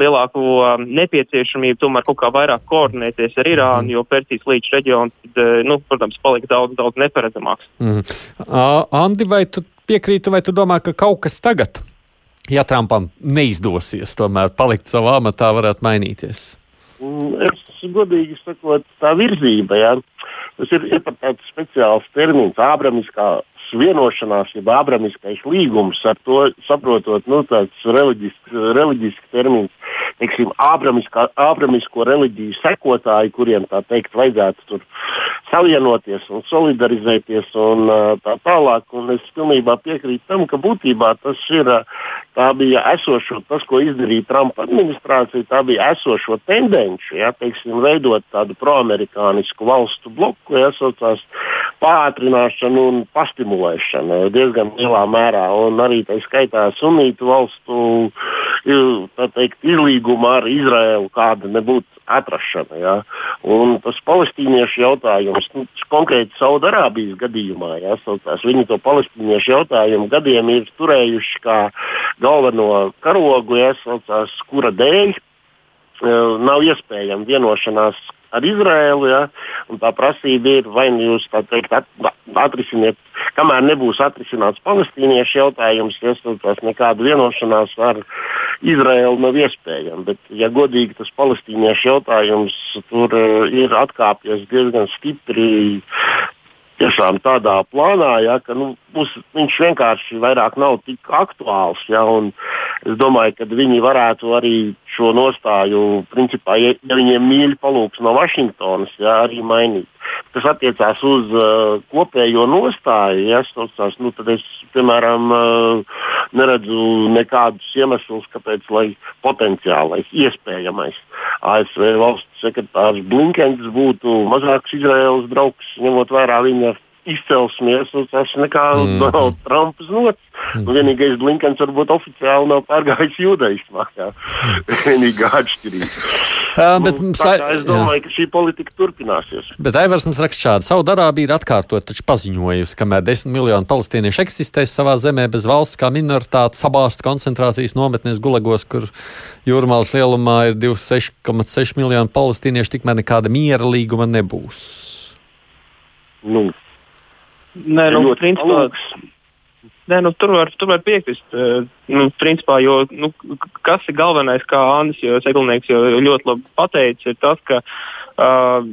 Lielāku um, nepieciešamību tomēr kaut kā vairāk koordinēties ar Irānu, mm. jo Persijas līča reģions, nu, protams, palika daudz, daudz neparedzamāks. Mm. Uh, Andi, vai tu piekrīti, vai tu domā, ka kaut kas tagad ja Trumpam neizdosies tomēr palikt savā amatā, varētu mainīties? Mm, es godīgi sakot, tā virzība, jā, tas ir, ir tāds speciāls termins, ābramiskā vienošanās, jeb abramiskais līgums, ar to saprotot, nu, tāds reliģisks, termins, teiksim, abramisko reliģiju sekotāji, kuriem tā teikt vajadzētu tur savienoties un solidarizēties un tā tālāk. Un es pilnībā piekrītu tam, ka būtībā tas ir, tā bija esošo, tas, ko izdarīja Trumpa administrācija, tā bija esošo tendenci, ja, teiksim, veidot tādu proamerikānisku valstu bloku, ja, saucās pātrināšanu un pastimulēšanu diezgan lielā mērā. Un arī tā skaitā sunītu valstu teikt, izlīguma ar Izraēlu kāda nebūtu atrašana. Ja? Un tas palestīniešu jautājums, nu, konkrēti Saudārābijas gadījumā, ja, saucās, viņi to palestīniešu jautājumu gadiem ir turējuši kā galveno karogu, ja, saucās, kura dēļ nav iespējama vienošanās ar Izraēlu. Ja? Tā prasība ir, vai nu jūs teikt, at, atrisiniet, kamēr nebūs atrisināts palestīniešu jautājums, ja tas nekāda vienošanās ar Izraēlu nav iespējama. Bet, ja godīgi tas palestīniešu jautājums tur uh, ir atkāpies diezgan stipri tiešām tādā plānā, ja, ka nu, mums, viņš vienkārši vairāk nav tik aktuāls. Ja, es domāju, ka viņi varētu arī šo nostāju, principā, ja, ja viņiem mīļi palūks no Vašingtonas, ja, arī mainīt. Kas attiecās uz uh, kopējo nostāju, ja, tās, nu, tad es, piemēram, uh, neredzu nekādus iemeslus, kāpēc potenciālais, iespējamais ASV valsts sekretārs Blinkens būtu mazāks Izraels draugs, ņemot vērā viņa izcelsmies, tas nekā mm. Donalds Trumps nots. Mm. Vienīgais Blinkens varbūt oficiāli nav pārgājis judaismā. Vienīgā atšķirība. Uh, bet, nu, tā, es domāju, jā. ka šī politika turpināsies. Bet Aivarsons raksta šādi. Saudārābija ir atkārtot taču paziņojusi, kamēr desmit miljoni palestīniešu eksistēs savā zemē bez valsts kā minoritāte sabāzt koncentrācijas nometnēs gulagos, kur jūrmālas lielumā ir 26,6 miljoni palestīniešu, tikmēr nekāda miera līguma nebūs. Nu, Nē, nu, principā, nē, nu, tur var, tur var piekrist. Uh, nu, principā, jo, nu, kas ir galvenais, kā Andris Seglnieks jau ļoti labi pateicis, ir tas, ka uh,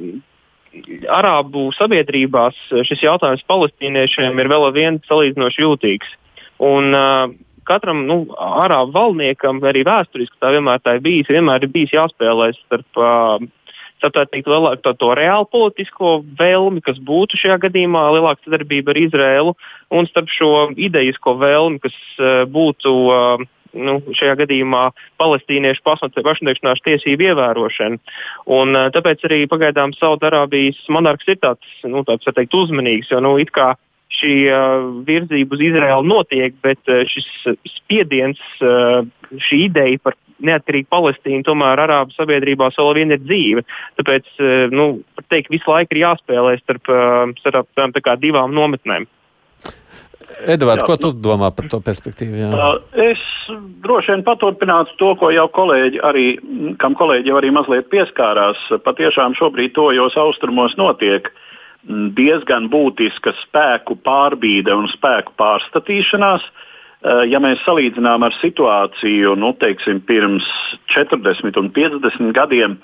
Arābu sabiedrībās šis jautājums palestīniešiem ir vēl viens salīdzinoši jūtīgs. Un, uh, katram nu, arābu valdniekam, arī vēsturiski tā vienmēr tā ir bijis, vienmēr ir bijis jāspēlē starp uh, teikt, lielāku to, to reālu politisko vēlmi, kas būtu šajā gadījumā lielāka sadarbība ar Izrēlu, un starp šo idejisko vēlmi, kas uh, būtu. Uh, nu, šajā gadījumā palestīniešu pašnoteikšanās tiesību ievērošana. Un, uh, tāpēc arī pagaidām Saudārābijas monarhs ir tāds, nu, tāds teikt, uzmanīgs, jo nu, it kā šī uh, virzība uz Izraēlu notiek, bet uh, šis spiediens, uh, šī ideja par neatkarīga Palestīna tomēr Arābu sabiedrībās vēl vien ir dzīve. Tāpēc, eh, nu, teikt, visu laiku ir jāspēlē starp, eh, starp, starp divām nometnēm. Edvards, ko tu domā par to perspektīvu? Jā? Uh, es droši vien paturpinātu to, ko jau kolēģi arī, kam kolēģi jau arī mazliet pieskārās. Patiešām šobrīd tojos austrumos notiek mm, diezgan būtiska spēku pārbīde un spēku pārstatīšanās. Uh, ja mēs salīdzinām ar situāciju nu, teiksim, pirms 40 un 50 gadiem,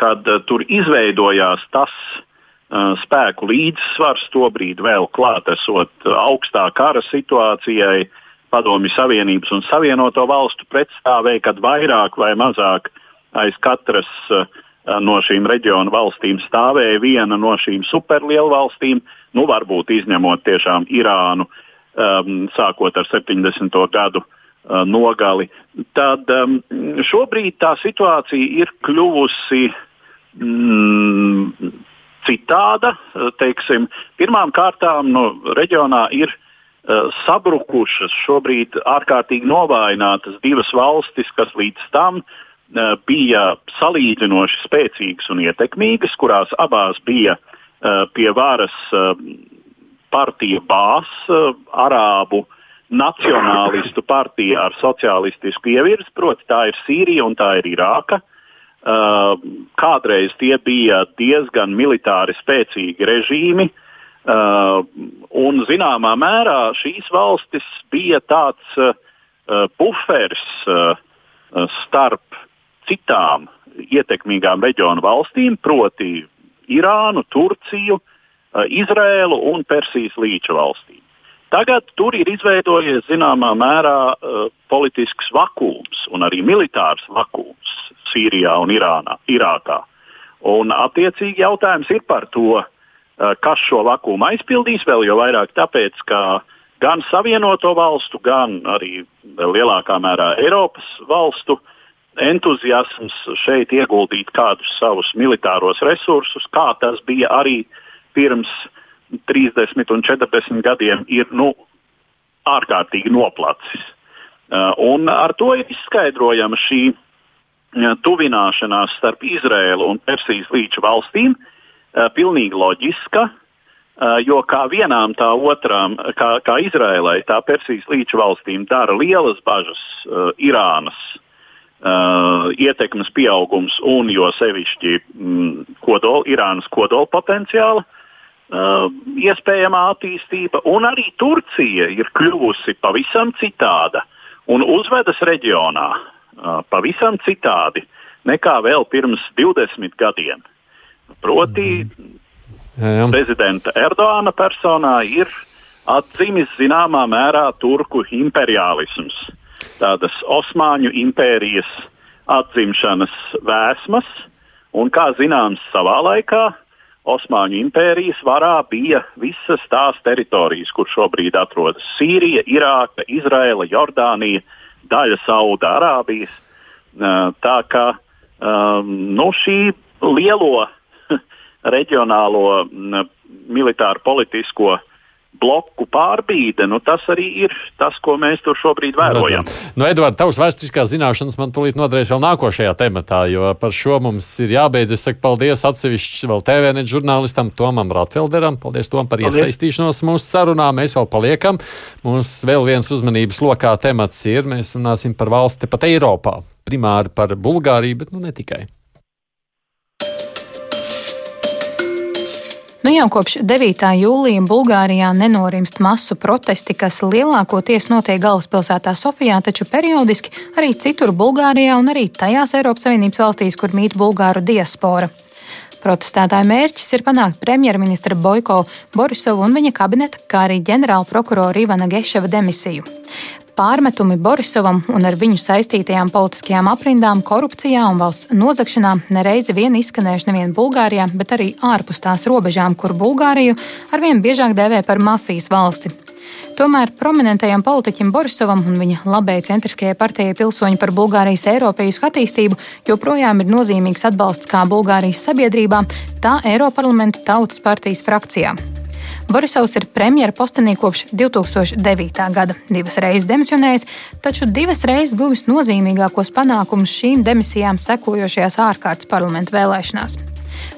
kad uh, tur izveidojās tas, uh, Uh, spēku līdzsvars, tobrīd vēl klātesot augstā kara situācijai, Padomju Savienības un Savienoto valstu pretstāvēja, kad vairāk vai mazāk aiz katras uh, no šīm reģionu valstīm stāvēja viena no šīm superlielvalstīm, nu varbūt izņemot tiešām Irānu, um, sākot ar 70. gadu uh, nogali. Tad um, šobrīd tā situācija ir kļuvusi mm, citāda. Eh, teiksim, pirmām kārtām nu, reģionā ir uh, sabrukušas, šobrīd ārkārtīgi novājinātas divas valstis, kas līdz tam uh, bija salīdzinoši spēcīgas un ietekmīgas, kurās abās bija uh, pie varas partija Bās, arābu nacionālistu partija ar sociālistisku ievirzi, proti tā ir Sīrija un tā ir Irāka. Uh, kādreiz tie bija diezgan militāri spēcīgi režīmi, uh, un zināmā mērā šīs valstis bija tāds buferis starp citām ietekmīgām reģionu valstīm, proti, Irānu, Turciju, Izrēlu un Persijas līča valstīm. Tagad tur ir izveidojies zināmā mērā uh, politisks vakums un arī militārs vakums Sīrijā un Irānā, Irākā. Un, attiecīgi jautājums ir par to, uh, kas šo vakumu aizpildīs, vēl jau vairāk tāpēc, ka gan Savienoto valstu, gan arī lielākā mērā Eiropas valstu entuziasms šeit ieguldīt kādus savus militāros resursus, kā tas bija arī pirms uh, 30 un 40 gadiem ir nu, ārkārtīgi noplacis. Uh, un ar to ir izskaidrojama šī uh, tuvināšanās starp Izraēlu un Persijas līča valstīm. Uh, pilnīgi loģiska, jo kā vienām, tā otrām, kā, kā Izraēlai, tā Persijas līča valstīm dara lielas bažas Irānas ietekmes pieaugums un jo sevišķi mm, kodol, Irānas kodola potenciāla uh, iespējamā attīstība, un arī Turcija ir kļuvusi pavisam citāda un uzvedas reģionā uh, pavisam citādi nekā vēl pirms 20 gadiem. Proti, jā, jā. prezidenta Erdoāna personā ir atzīmis zināmā mērā turku imperiālisms, tādas Osmaņu impērijas atzimšanas vēsmas, un, kā zināms, savā laikā Osmaņu impērijas varā bija visas tās teritorijas, kur šobrīd atrodas Sīrija, Irāka, Izraela, Jordānija, daļa Saudārābijas. Tā kā nu, šī lielo reģionālo militāru politisko bloku pārbīde, nu, tas arī ir tas, ko mēs tur šobrīd vērojam. Nu, Edvards, tavs vēsturiskās zināšanas man tūlīt noderēs vēl nākošajā tematā, jo par šo mums ir jābeidz. Es saku paldies atsevišķi vēl TVNet žurnālistam Tomam Ratfelderam. Paldies Tom par paldies. iesaistīšanos mūsu sarunā. Mēs vēl paliekam. Mums vēl viens uzmanības lokā temats ir. Mēs runāsim par valsti pat Eiropā. Primāri par Bulgāriju, bet nu ne tikai. Nu jau kopš 9. jūlija Bulgārijā nenorimst masu protesti, kas lielākoties notiek galvaspilsētā Sofijā, taču periodiski arī citur Bulgārijā un arī tajās Eiropas Savienības valstīs, kur mīt bulgāru diaspora. Protestētāju mērķis ir panākt premjerministra Boiko Borisovu un viņa kabineta, kā arī ģenerāla prokurora Ivana Geševa demisiju pārmetumi Borisovam un ar viņu saistītajām politiskajām aprindām, korupcijā un valsts nozagšanā nereizi vien izskanējuši nevien Bulgārijā, bet arī ārpus tās robežām, kur Bulgāriju arvien biežāk dēvē par mafijas valsti. Tomēr prominentajam politiķim Borisovam un viņa labējai centriskajai partijai Pilsoņi par Bulgārijas eiropeisku attīstību joprojām ir nozīmīgs atbalsts kā Bulgārijas sabiedrībā, tā Eiroparlamenta Tautas partijas frakcijā. Borisovs ir premjera postenī kopš 2009. gada. Divas reizes demisionējis, taču divas reizes guvis nozīmīgākos panākumus šīm demisijām sekojošajās ārkārtas parlamentu vēlēšanās.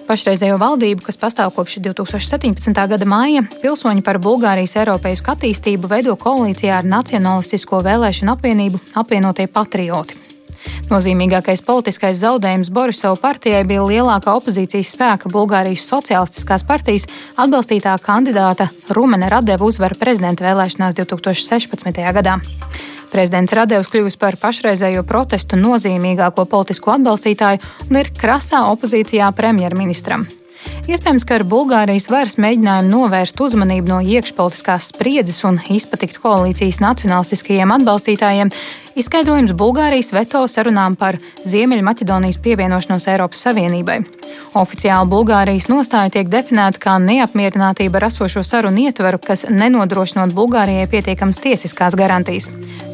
Pašreizējo valdību, kas pastāv kopš 2017. gada māja, pilsoņi par Bulgārijas Eiropeisku attīstību veido koalīcijā ar Nacionalistisko vēlēšanu apvienību apvienotie patrioti. Nozīmīgākais politiskais zaudējums Borisova partijai bija lielākā opozīcijas spēka Bulgārijas Socialistiskās partijas atbalstītā kandidāta Rumene Radeva uzvara prezidenta vēlēšanās 2016. gadā. Prezidents Radevs kļuvis par pašreizējo protestu nozīmīgāko politisko atbalstītāju un ir krasā opozīcijā premjerministram. Iespējams, ka ar Bulgārijas varas mēģinājumu novērst uzmanību no iekšpolitiskās spriedzes un izpatikt koalīcijas nacionālistiskajiem atbalstītājiem, Izskaidrojums Bulgārijas veto sarunām par Ziemeļmaķedonijas pievienošanos Eiropas Savienībai. Oficiāli Bulgārijas nostāja tiek definēta kā neapmierinātība ar esošo sarunu ietveru, kas nenodrošinot Bulgārijai pietiekamas tiesiskās garantijas.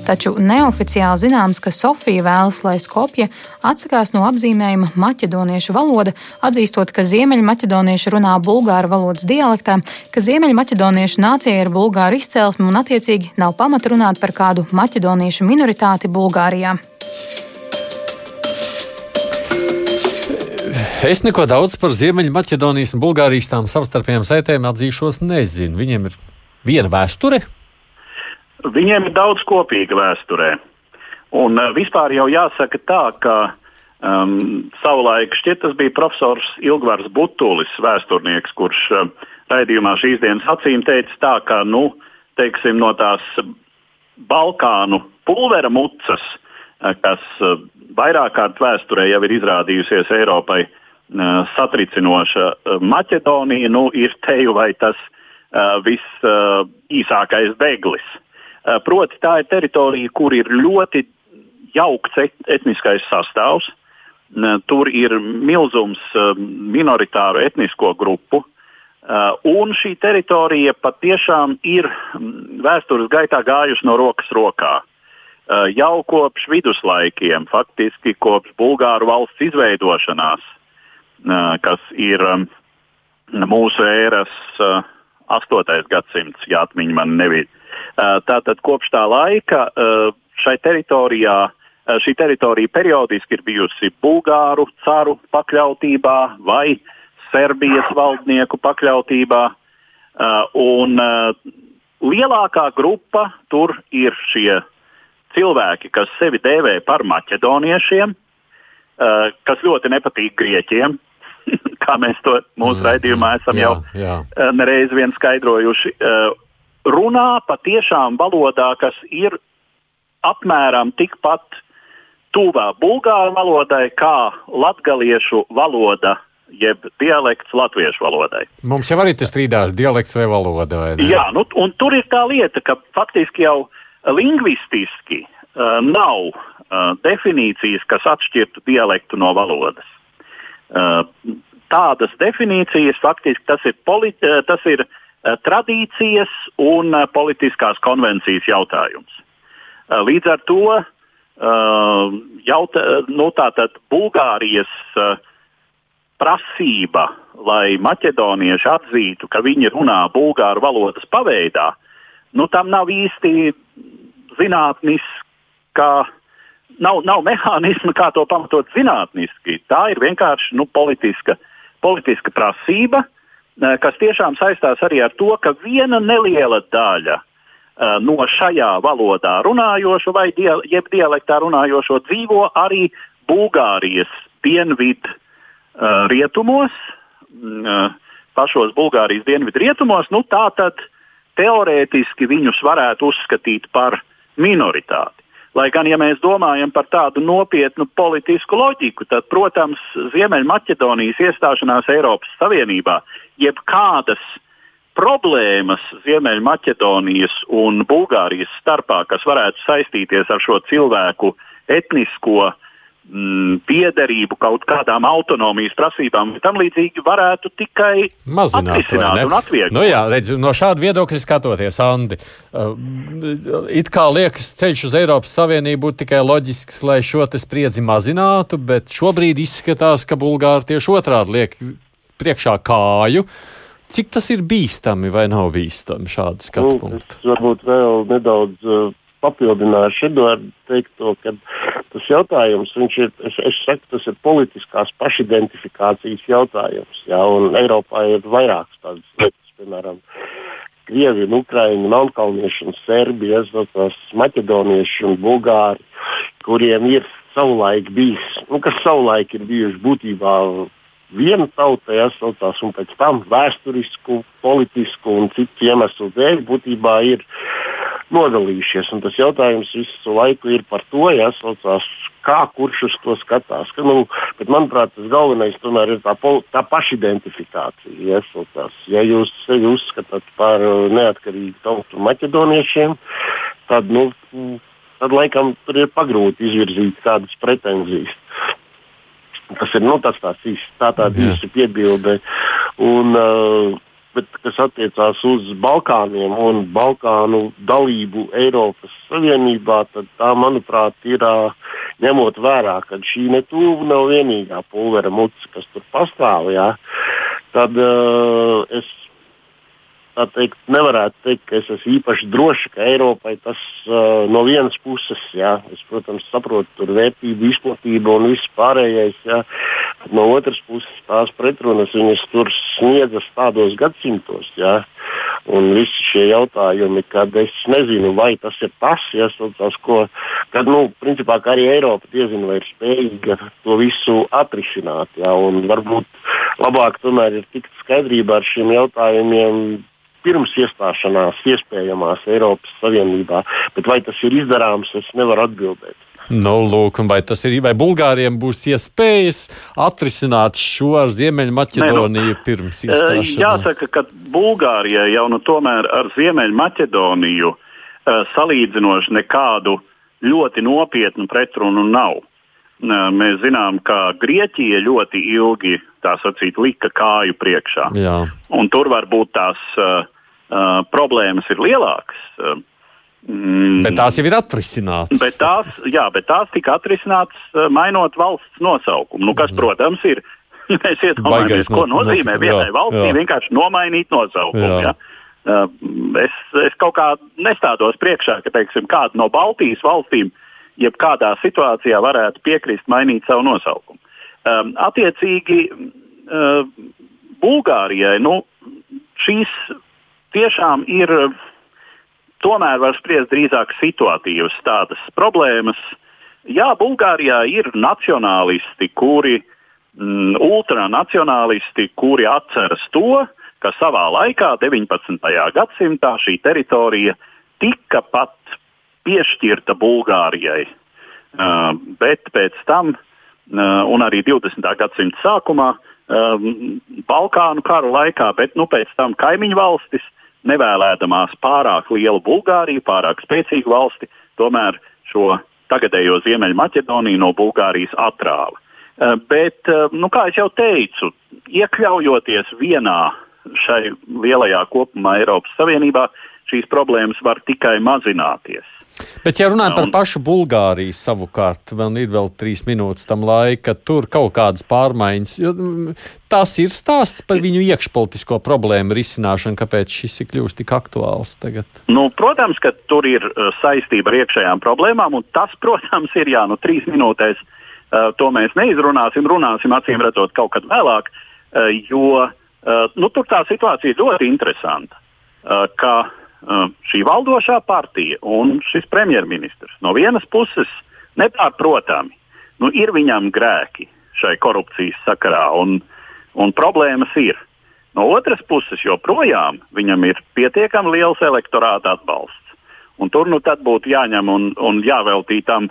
Taču neoficiāli zināms, ka Sofija vēlas, lai Skopje atsakās no apzīmējuma maķedoniešu valoda, atzīstot, ka ziemeļmaķedonieši runā bulgāru valodas dialektā, ka ziemeļmaķedoniešu nācija ir bulgāru izcelsme un attiecīgi nav pamata runāt par kādu maķedoniešu minoritāti minoritāti Bulgārijā. Es neko daudz par Ziemeļmaķedonijas un Bulgārijas tām savstarpējām saitēm atzīšos nezinu. Viņiem ir viena vēsture. Viņiem ir daudz kopīga vēsturē. Un uh, vispār jau jāsaka tā, ka um, savulaik šķiet tas bija profesors Ilgvars Butulis, vēsturnieks, kurš uh, raidījumā šīs dienas acīm teica tā, ka nu, teiksim, no tās Balkānu pulvera mucas, eh, kas eh, vairāk kārt vēsturē jau ir izrādījusies Eiropai eh, satricinoša. Maķedonija nu, ir teju vai tas visīsākais bēglis. Proti, tā ir teritorija, kur ir ļoti jaukts etniskais sastāvs. Tur ir milzums minoritāru etnisko grupu, un šī teritorija patiešām ir mm, vēstures gaitā gājusi no rokas rokā. Uh, jau kopš viduslaikiem, faktiski kopš Bulgāru valsts izveidošanās, uh, kas ir um, mūsu ēras 8. gadsimts, ja atmiņa man nebija. Tātad kopš tā laika šai teritorijā, šī teritorija periodiski ir bijusi Bulgāru caru pakļautībā vai uh, Serbijas valdnieku pakļautībā. Uh, un uh, lielākā grupa tur ir šie cilvēki, kas sevi dēvē par maķedoniešiem, uh, kas ļoti nepatīk grieķiem. Kā mēs to mūsu mm, raidījumā esam jā, jau jā. Uh, nereiz vien skaidrojuši, uh, runā patiešām valodā, kas ir apmēram tikpat tuvā bulgāru valodai kā latgaliešu valoda jeb dialekts latviešu valodai. Mums jau arī tas strīdās dialekts vai valoda. Vai ne? Jā, nu, un tur ir tā lieta, ka faktiski jau lingvistiski uh, nav uh, definīcijas, kas atšķirtu dialektu no valodas. Uh, tādas definīcijas faktiski tas ir, politi, tas ir uh, tradīcijas un uh, politiskās konvencijas jautājums. Uh, līdz ar to uh, jautā, nu, Bulgārijas uh, prasība, lai maķedonieši atzītu, ka viņi runā bulgāru valodas paveidā, nu, tam nav īsti zinātniska, nav, nav mehānisma, kā to pamatot zinātniski. Tā ir vienkārši nu, politiska, politiska prasība, eh, kas tiešām saistās arī ar to, ka viena neliela daļa uh, no šajā valodā runājošo vai die, jeb dialektā runājošo dzīvo arī Bulgārijas dienvidu uh, rietumos, uh, pašos Bulgārijas dienvidu rietumos, nu, tā tad teorētiski viņus varētu uzskatīt par minoritāti. Lai gan, ja mēs domājam par tādu nopietnu politisku loģiku, tad, protams, Ziemeļmaķedonijas iestāšanās Eiropas Savienībā, jebkādas problēmas Ziemeļmaķedonijas un Bulgārijas starpā, kas varētu saistīties ar šo cilvēku etnisko uh, mm, piederību kaut kādām autonomijas prasībām, tam līdzīgi varētu tikai mazināt un atvieglot. Nu jā, redz, no šāda viedokļa skatoties, Andi, uh, it kā liekas, ceļš uz Eiropas Savienību būtu tikai loģisks, lai šo spriedzi mazinātu, bet šobrīd izskatās, ka Bulgāri tieši otrādi liek priekšā kāju. Cik tas ir bīstami vai nav bīstami šādi skatu punkti? Nu, varbūt vēl nedaudz uh, papildināšu Eduardu teikto, ka tas jautājums ir, es, es saku, tas ir politiskās pašidentifikācijas jautājums. Jā, un Eiropā ir vairākas tādas lietas, piemēram, Krievi, Ukraiņi, Melnkalnieši Serbi, Maķedonieši un Bulgāri, kuriem ir savulaik bijis, nu, kas savulaik ir bijuši būtībā viena tauta, jāsaucās, un pēc tam vēsturisku, politisku un citu iemeslu dēļ būtībā ir nodalījušies. Un tas jautājums visu laiku ir par to, jāsaucās, kā kurš uz to skatās. Ka, nu, bet, manuprāt, tas galvenais tomēr ir tā, tā pašidentifikācija. Jāsaucās. Ja jūs sevi uzskatāt par neatkarīgu tautu maķedoniešiem, tad, nu, tad laikam tur ir pagrūti izvirzīt kādas pretenzijas. Tas ir nu, tas tāds īsts, tā tāda īsta piebilde. Un, uh, bet kas attiecās uz Balkāniem un Balkānu dalību Eiropas Savienībā, tad tā, manuprāt, ir uh, ņemot vērā, ka šī netuva nav vienīgā pulvera muca, kas tur pastāv. Jā, tad uh, es tā teikt, nevarētu teikt, ka es esmu īpaši drošs, ka Eiropai tas uh, no vienas puses, jā, es, protams, saprotu, tur vērtību izplatība un viss pārējais, jā, bet no otras puses tās pretrunas viņas tur sniedzas tādos gadsimtos, jā, un visi šie jautājumi, kad es nezinu, vai tas ir tas, jā, tas, ko, kad, nu, principā, ka arī Eiropa diezin vai ir spējīga to visu atrisināt, jā, un varbūt labāk tomēr ir tikt skaidrībā ar šiem jautājumiem pirms iestāšanās iespējamās Eiropas Savienībā. Bet vai tas ir izdarāms, es nevaru atbildēt. Nu, lūk, vai tas ir, vai Bulgāriem būs iespējas atrisināt šo ar Ziemeļmaķedoniju nu, pirms iestāšanās? Jāsaka, ka Bulgārijai jau nu tomēr ar Ziemeļmaķedoniju salīdzinoši nekādu ļoti nopietnu pretrunu nav. Mēs zinām, ka Grieķija ļoti ilgi sacīt, lika kāju priekšā. Tur varbūt tās uh, uh, problēmas ir lielākas. Uh, mm, bet tās jau ir atrisinātas. Bet tās, jā, bet tās tika atrisinātas uh, mainot valsts nosaukumu. Nu, kas, mm. protams, ir. Mēs iedomājamies, ko nozīmē not, vienai jā, valstī jā. vienkārši nomainīt nosaukumu. Jā. Ja? Uh, es, es kaut kā nestādos priekšā, ka teiksim, kāda no Baltijas valstīm jebkādā situācijā varētu piekrist mainīt savu nosaukumu. Um, attiecīgi, uh, Bulgārijai nu, šīs tiešām ir, tomēr var spriest drīzāk situatīvas tādas problēmas. Jā, Bulgārijā ir nacionālisti, kuri, mm, ultranacionālisti, kuri atceras to, ka savā laikā, 19. gadsimtā, šī teritorija tika pat piešķirta Bulgārijai. Uh, bet pēc tam Uh, un arī 20. gadsimta sākumā, um, Balkānu karu laikā, bet nu, pēc tam kaimiņu valstis, nevēlēdamās pārāk lielu Bulgāriju, pārāk spēcīgu valsti, tomēr šo tagadējo Ziemeļmaķedoniju no Bulgārijas atrāva. Uh, bet, uh, nu, kā jau teicu, iekļaujoties vienā šai lielajā kopumā Eiropas Savienībā, šīs problēmas var tikai mazināties. Bet, ja runājam par pašu Bulgāriju, savukārt, vēl ir vēl trīs minūtes tam laika, tur kaut kādas pārmaiņas. Mm, tas ir stāsts par viņu iekšpolitisko problēmu risināšanu, kāpēc šis ir kļuvis tik aktuāls tagad. Nu, protams, ka tur ir uh, saistība ar iekšējām problēmām, un tas, protams, ir jā, nu, trīs minūtēs. Uh, to mēs neizrunāsim, runāsim acīm redzot kaut kad vēlāk, uh, jo nu, tur tā situācija ir ļoti interesanta. Ka šī valdošā partija un šis premjerministrs no vienas puses nepārprotami nu, ir viņam grēki šai korupcijas sakarā un, un problēmas ir. No otras puses, joprojām viņam ir pietiekami liels elektorāta atbalsts. Un tur nu būtu jāņem un, un jāveltī tam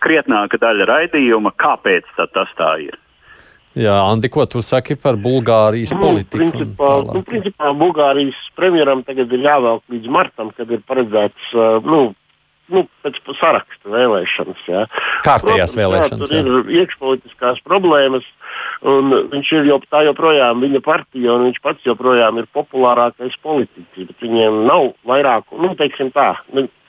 krietnāka daļa raidījuma, kāpēc tas tā ir. Jā, Andi, ko tu saki par Bulgārijas nu, politiku? Principā, nu, principā Bulgārijas premjeram tagad ir jāvelk līdz martam, kad ir paredzēts nu, nu, pēc saraksta vēlēšanas. Jā. Kārtējās Protams, vēlēšanas. Jā, tur jā. ir iekšpolitiskās problēmas. Un viņš ir jau tā joprojām viņa partija, un viņš pats joprojām ir populārākais politiķis. Bet viņiem nav vairāk, nu, teiksim tā,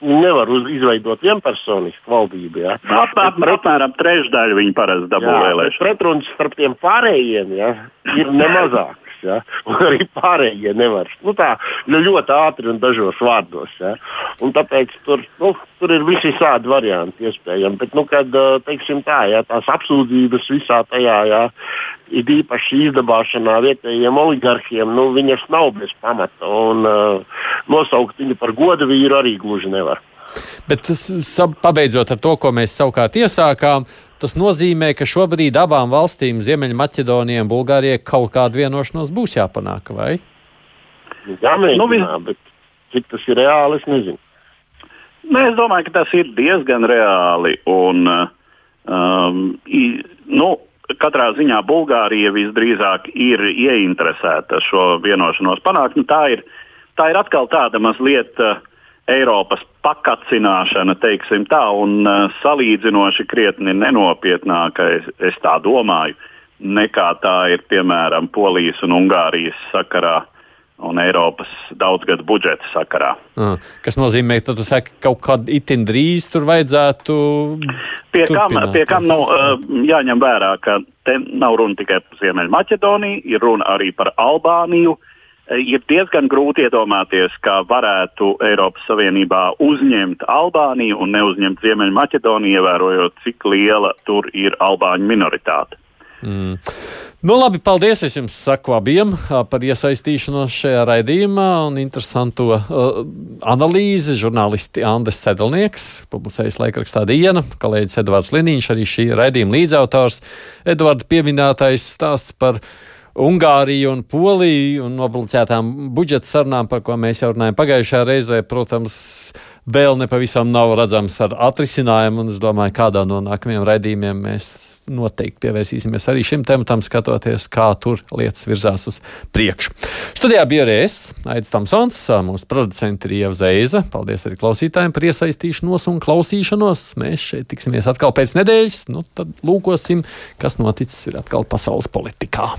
nevar uz, izveidot vienpersonisku valdību. Ja. Ap, ap, pret, apmēram trešdaļu viņi parasti dabū vēlēšanas. Pretruns starp tiem pārējiem ja, ir nemazāks. Ja? Un arī pārējie nevar. Nu, tā ļoti ātri un dažos vārdos. Ja? Un tāpēc tur, nu, tur ir visi šādi varianti iespējami. Bet, nu, kad tā, ja, tās apsūdzības visā tajā, ja, ir īpaši izdabāšanā vietējiem oligarkiem, nu, viņas nav bez pamata. Un, uh, nosaukt viņu par godu vīru arī gluži nevar. Bet tas, pabeidzot ar to, ko mēs savukārt iesākām, tas nozīmē, ka šobrīd abām valstīm, Ziemeļmaķedonijai un Bulgārijai, kaut kāda vienošanās būs jāpanāk, vai? Jāmēģinā, nu, bet cik tas ir reāli, es nezinu. Nē, es domāju, ka tas ir diezgan reāli. Un, um, i, nu, katrā ziņā Bulgārija visdrīzāk ir ieinteresēta šo vienošanos panākt. Nu, tā, ir, tā ir atkal tāda mazliet uh, Eiropas pakacināšana, teiksim tā, un uh, salīdzinoši krietni nenopietnāka, es, es tā domāju, nekā tā ir piemēram Polijas un Ungārijas sakarā un Eiropas daudzgadu budžeta sakarā. Ah, kas nozīmē, ka tu saki, ka kaut kad itin drīz tur vajadzētu. Pie kam, pie kam uh, jāņem vērā, ka te nav runa tikai par Ziemeļmaķedoniju, ir runa arī par Albāniju. Uh, ir diezgan grūti iedomāties, kā varētu Eiropas Savienībā uzņemt Albāniju un neuzņemt Ziemeļmaķedoniju, ievērojot, cik liela tur ir albāņu minoritāte. Mm. Nu, labi, paldies es jums saku abiem par iesaistīšanos šajā raidījumā un interesantu uh, analīzi. Žurnālisti Andris Sedlnieks, publicējis laikrakstā Diena, kolēģis Edvards Liniņš, arī šī raidījuma līdzautors. Edvards pieminētais stāsts par Ungāriju un Poliju un nobloķētām budžeta sarunām, par ko mēs jau runājam pagājušajā reizē, protams, vēl nepavisam nav redzams ar atrisinājumu, un es domāju, kādā no nākamajiem raidījumiem mēs noteikti pievērsīsimies arī šim tematam, skatoties, kā tur lietas virzās uz priekšu. Studijā bija arī es, Aits Tamsons, mūsu producents ir Ieva Zeiza. Paldies arī klausītājiem par iesaistīšanos un klausīšanos. Mēs šeit tiksimies atkal pēc nedēļas, nu tad lūkosim, kas noticis ir atkal pasaules politikā.